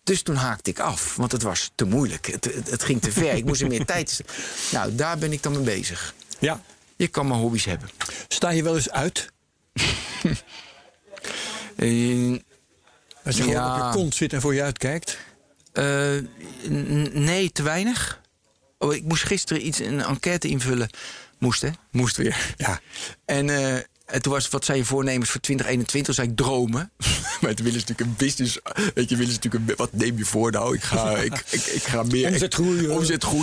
Dus toen haakte ik af, want het was te moeilijk. Het, het, het ging te ver. Ik moest er meer tijd. Nou, daar ben ik dan mee bezig. Ja. Je kan maar hobby's hebben. Sta je wel eens uit? Eh, Als je gewoon op je kont zit en voor je uitkijkt? eh, nee, te weinig. Oh, ik moest gisteren iets, een enquête invullen. Moest, hè? Moest weer. Ja. En, eh, en toen was, wat zijn je voornemens voor 2021? Toen zei ik dromen. maar toen willen ze natuurlijk een business... Weet je, willen natuurlijk een... Wat neem je voor nou? Ik ga, ik, ik, ik ga meer...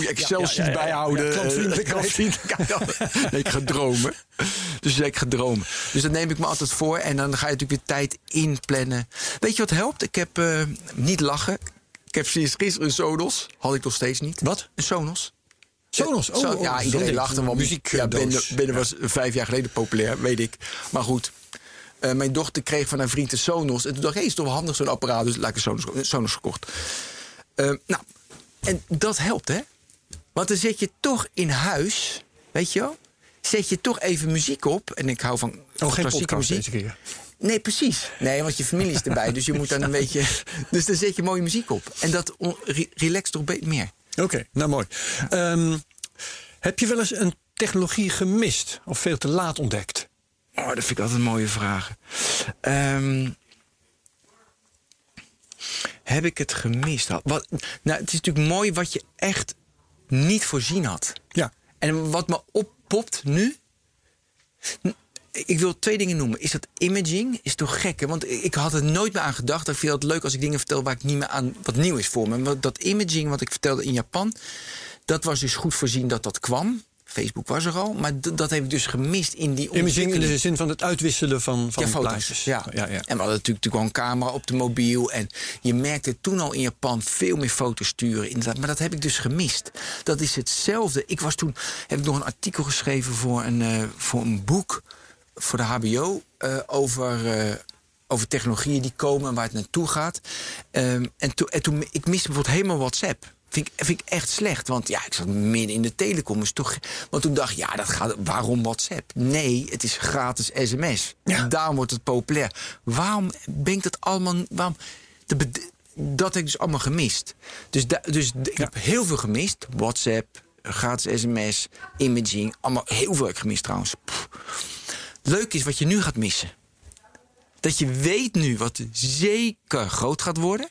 Excel-sheets Ja, ja, ja, ja. bijhouden. Nee, ik ga dromen. Dus zei ik ga dromen. Dus dat neem ik me altijd voor. En dan ga je natuurlijk weer tijd inplannen. Weet je wat helpt? Ik heb eh, niet lachen. Ik heb sinds gisteren een Sonos. Had ik nog steeds niet. Wat? Een Sonos. Sonos? Oh, oh, ja, iedereen sorry. lachte wel. Muziek, ja, eh, Bende, doos. Bende was vijf jaar geleden populair, weet ik. Maar goed. Eh, mijn dochter kreeg van haar vriend een Sonos. En toen dacht ik, hey, is toch wel handig zo'n apparaat. Dus laat ik een Sonos, Sonos gekocht. Eh, nou, en dat helpt, hè? Want dan zet je toch in huis, weet je wel? Zet je toch even muziek op. En ik hou van Oh, geen klassieke podcast muziek. deze keer. Nee, precies. Nee, want je familie is erbij. dus je moet dan een beetje... Dus dan zet je mooie muziek op. En dat relaxt toch be- meer. Oké, nou mooi. Ehm, heb je wel eens een technologie gemist of veel te laat ontdekt? Oh, dat vind ik altijd mooie vragen. Ehm, heb ik het gemist? Wat, nou, het is natuurlijk mooi wat je echt niet voorzien had. Ja. En wat me oppopt nu. Ik wil twee dingen noemen. Is dat imaging? Is toch gek, hè? Want ik had er nooit meer aan gedacht. Ik vind het leuk als ik dingen vertel waar ik niet meer aan... wat nieuw is voor me. Dat imaging wat ik vertelde in Japan... dat was dus goed voorzien dat dat kwam. Facebook was er al, maar dat heb ik dus gemist in die Imaging in de zin van het uitwisselen van, van ja, foto's. Ja. Ja, ja. En we hadden natuurlijk, natuurlijk al een camera op de mobiel. En je merkte toen al in Japan veel meer foto's sturen. Inderdaad. Maar dat heb ik dus gemist. Dat is hetzelfde. Ik was toen, heb ik nog een artikel geschreven voor een, eh, voor een boek voor de HBO eh, over. eh, over technologieën die komen en waar het naartoe gaat. Ehm, en, toen en toen, ik miste bijvoorbeeld helemaal WhatsApp. Vind ik, vind ik echt slecht. Want ja, ik zat midden in de telecom. Dus toch, want toen dacht ik, ja, dat gaat, waarom WhatsApp? Nee, het is gratis sms. Ja. Daarom wordt het populair. Waarom ben ik dat allemaal... Waarom, de dat heb ik dus allemaal gemist. Dus, da- dus ik heb heel veel gemist. WhatsApp, gratis sms, imaging. Allemaal heel veel heb ik gemist trouwens. Pff. Leuk is wat je nu gaat missen. Dat je weet nu wat zeker groot gaat worden.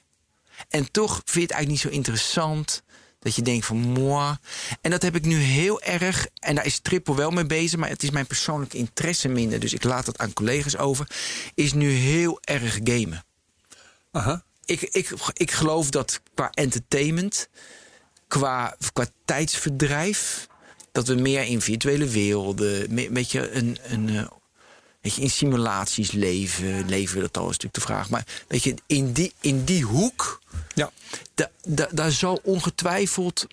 En toch vind je het eigenlijk niet zo interessant. Dat je denkt van moi. En dat heb ik nu heel erg. En daar is Triple wel mee bezig. Maar het is mijn persoonlijke interesse minder. Dus ik laat dat aan collega's over. Is nu heel erg gamen. Aha. Ik, ik, ik geloof dat qua entertainment. Qua, qua tijdsverdrijf. Dat we meer in virtuele werelden. Een beetje een. een eh, Weet je, in simulaties leven, leven we dat al is natuurlijk de vraag. Maar weet je, in die, in die hoek, Ja. da, da- daar zal ongetwijfeld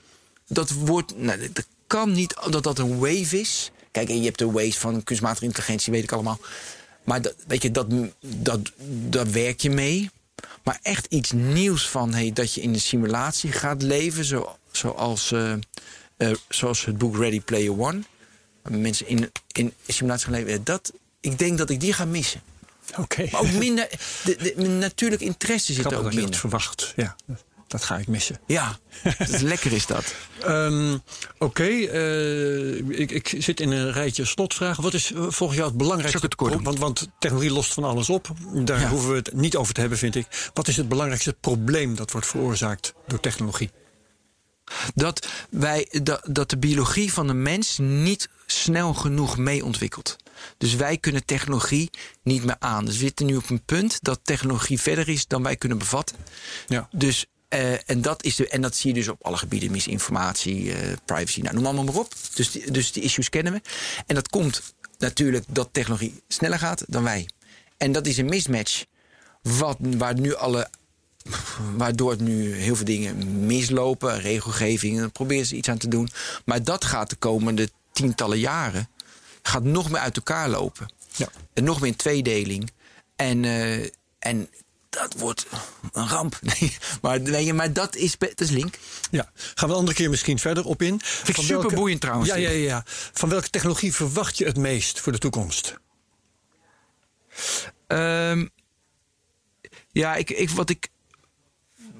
dat wordt. Nou, dat kan niet dat dat een wave is. Kijk, en je hebt de waves van kunstmatige intelligentie, weet ik allemaal. Maar dat, weet je, dat, dat, daar werk je mee. Maar echt iets nieuws van hey, dat je in een simulatie gaat leven, zo, zoals, eh, eh, zoals het boek Ready Player One. Mensen in, in simulatie gaan leven. Dat, ik denk dat ik die ga missen. Oké. Maar ook minder. De, de, mijn natuurlijk interesse zit er Grappig ook dat minder. verwacht. Ja, dat ga ik missen. Ja, lekker is dat. Ehm, Oké, eh, ik, ik zit in een rijtje slotvragen. Wat is eh, volgens jou het belangrijkste? Het pro- want, want technologie lost van alles op. Daar Ja. hoeven we het niet over te hebben, vind ik. Wat is het belangrijkste probleem dat wordt veroorzaakt door technologie? Dat, wij, dat, dat de biologie van de mens niet snel genoeg mee ontwikkelt. Dus wij kunnen technologie niet meer aan. Dus we zitten nu op een punt dat technologie verder is dan wij kunnen bevatten. Ja. Dus, eh, en, dat is de, en dat zie je dus op alle gebieden. Misinformatie, eh, privacy, nou, noem allemaal maar op. Dus die, dus die issues kennen we. En dat komt natuurlijk dat technologie sneller gaat dan wij. En dat is een mismatch. Wat, waar nu alle waardoor het nu heel veel dingen mislopen, regelgeving, dan proberen ze iets aan te doen. Maar dat gaat de komende tientallen jaren gaat nog meer uit elkaar lopen. Ja. En nog meer in tweedeling. En, eh, en dat wordt een ramp. Nee, maar, je, maar dat is, dat is link. Ja, gaan we een andere keer misschien verder op in. ik Van super boeiend trouwens, Ja, ja, ja, ja. Van welke technologie verwacht je het meest voor de toekomst? Ehm, ja, ik, ik, wat ik.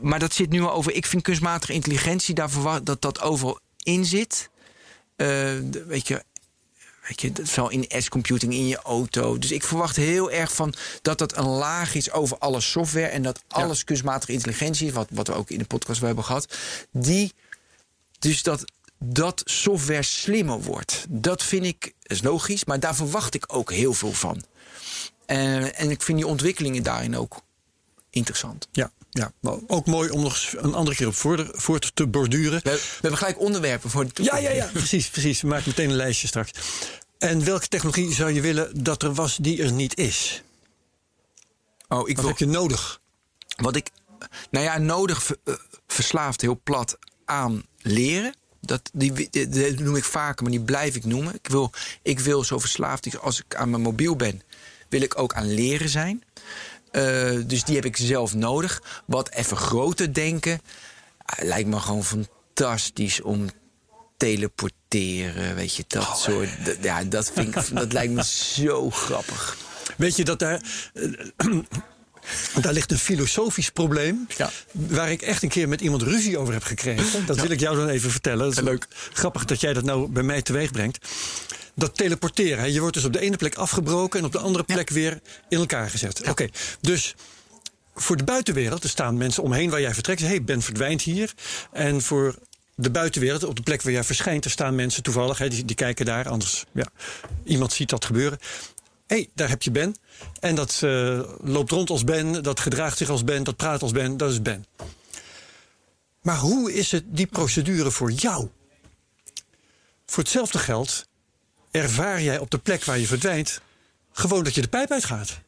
Maar dat zit nu al over. Ik vind kunstmatige intelligentie, daar verwacht dat dat overal in zit. Eh, weet je. Weet je, dat zal in S-computing in je auto. Dus ik verwacht heel erg van dat dat een laag is over alle software. En dat alles kunstmatige intelligentie is, wat, wat we ook in de podcast hebben gehad. Die, dus dat, dat software slimmer wordt. Dat vind ik, is logisch, maar daar verwacht ik ook heel veel van. Eh, en ik vind die ontwikkelingen daarin ook interessant. Ja, ja. ook mooi om nog eens een andere keer op voort, voort te borduren. We, we hebben gelijk onderwerpen voor de Ja, toekomst. ja, ja, precies, precies. We maken meteen een lijstje straks. En welke technologie zou je willen dat er was die er niet is? Oh, ik Wat wil, heb je nodig? wat ik, nou ja, nodig eh, verslaafd heel plat aan leren. Dat, die, die, die noem ik vaker, maar die blijf ik noemen. Ik wil, ik wil zo verslaafd als ik aan mijn mobiel ben, wil ik ook aan leren zijn. Eh, dus die heb ik zelf nodig. Wat even groter denken, ah, lijkt me gewoon fantastisch om teleporteren, weet je, dat soort. d- Ja, dat vind ik, dat lijkt me zo grappig. Weet je dat daar. Daar ligt een filosofisch probleem. Ja. Waar ik echt een keer met iemand ruzie over heb gekregen. Dat wil ik jou dan even vertellen. Dat is Leuk. Grappig dat jij dat nou bij mij teweeg brengt. Dat teleporteren. hè. Je wordt dus op de ene plek afgebroken en op de andere plek weer in elkaar gezet. Oké, dus voor de buitenwereld, er staan mensen omheen waar jij vertrekt. Hé, hey, Ben verdwijnt hier. En voor de buitenwereld, op de plek waar jij verschijnt, er staan mensen toevallig, hè, die, die kijken daar. Anders, ja, iemand ziet dat gebeuren. Hey, daar heb je Ben. En dat uh, loopt rond als Ben, dat gedraagt zich als Ben, dat praat als Ben, dat is Ben. Maar hoe is het die procedure voor jou? Voor hetzelfde geld ervaar jij op de plek waar je verdwijnt gewoon dat je de pijp uitgaat.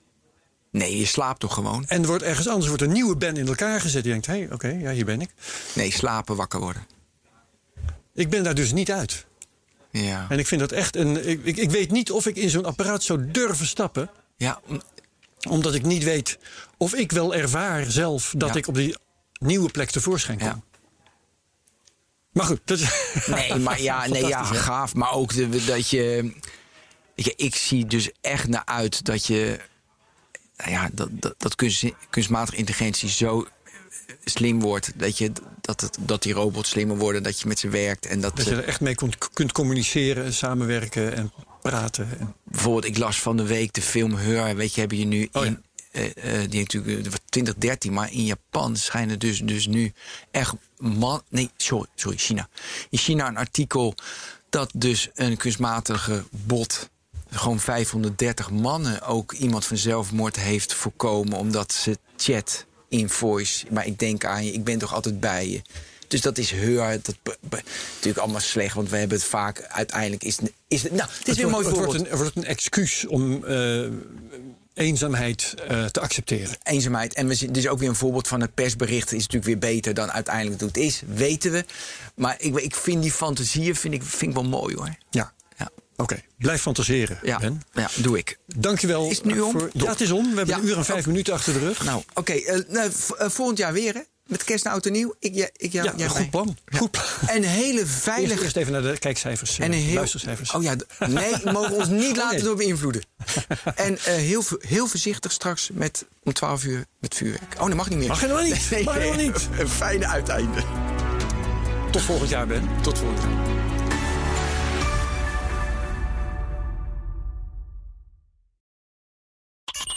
Nee, je slaapt toch gewoon? En er wordt ergens anders wordt een nieuwe Ben in elkaar gezet. Die denkt, hé, hey, oké, ja, hier ben ik. Nee, slapen, wakker worden. Ik ben daar dus niet uit. Ja. En ik vind dat echt een. Ik, ik, ik weet niet of ik in zo'n apparaat zou durven stappen. Ja. Omdat ik niet weet of ik wel ervaar zelf dat Ja. ik op die nieuwe plek tevoorschijn kom. Ja. Maar goed, dat is. Nee, maar ja, nee, ja hè? gaaf. Maar ook de, dat je, je. Ik zie dus echt naar uit dat je. Nou ja, dat, dat, dat kunst, kunstmatige intelligentie zo slim wordt. Dat, je, dat, het, dat die robots slimmer worden. Dat je met ze werkt. En dat, Dat je er echt mee kunt, kunt communiceren en samenwerken en praten. En, bijvoorbeeld, ik las van de week de film Her. Weet je, hebben je nu Oh ja. in. eh, eh, die natuurlijk eh, 2013, maar in Japan schijnen dus, dus nu echt man. Nee, sorry, sorry, China. In China een artikel dat dus een kunstmatige bot. gewoon 530 mannen ook iemand van zelfmoord heeft voorkomen. omdat ze chat in voice. Maar ik denk aan je, ik ben toch altijd bij je. Dus dat is heur. Dat be- be- natuurlijk allemaal slecht, want we hebben het vaak. Uiteindelijk is het. Is het nou, het is weer mooi wordt, het voorbeeld. wordt een, excuus om eh, eenzaamheid eh, te accepteren. eenzaamheid. En we zien, dus ook weer een voorbeeld van het persbericht is natuurlijk weer beter dan uiteindelijk doet is, weten we. Maar ik, ik vind die fantasieën vind ik, vind ik wel mooi hoor. Ja, Oké. Blijf fantaseren, ja, Ben. ja doe ik. Dankjewel. Is het nu om? Voor, Top. ja, het is om. We hebben Ja. een uur en vijf minuten achter de rug. Nou, oké. eh, nou, eh, volgend jaar weer hè? Met kerst en oud en nieuw. Ik, ja, ik, ja, ja, jij een mij. goed plan. Goed plan. En hele veilige... eerst even naar de kijkcijfers, En eh, heel, luistercijfers. Oh ja, nee, we mogen ons niet laten nee. door beïnvloeden. En eh, heel, heel voorzichtig straks met om 12 uur met vuurwerk. Oh, dat mag niet meer. Mag helemaal niet. Mag helemaal niet. Een fijne uiteinde. Tot volgend jaar, Ben. Tot volgend jaar.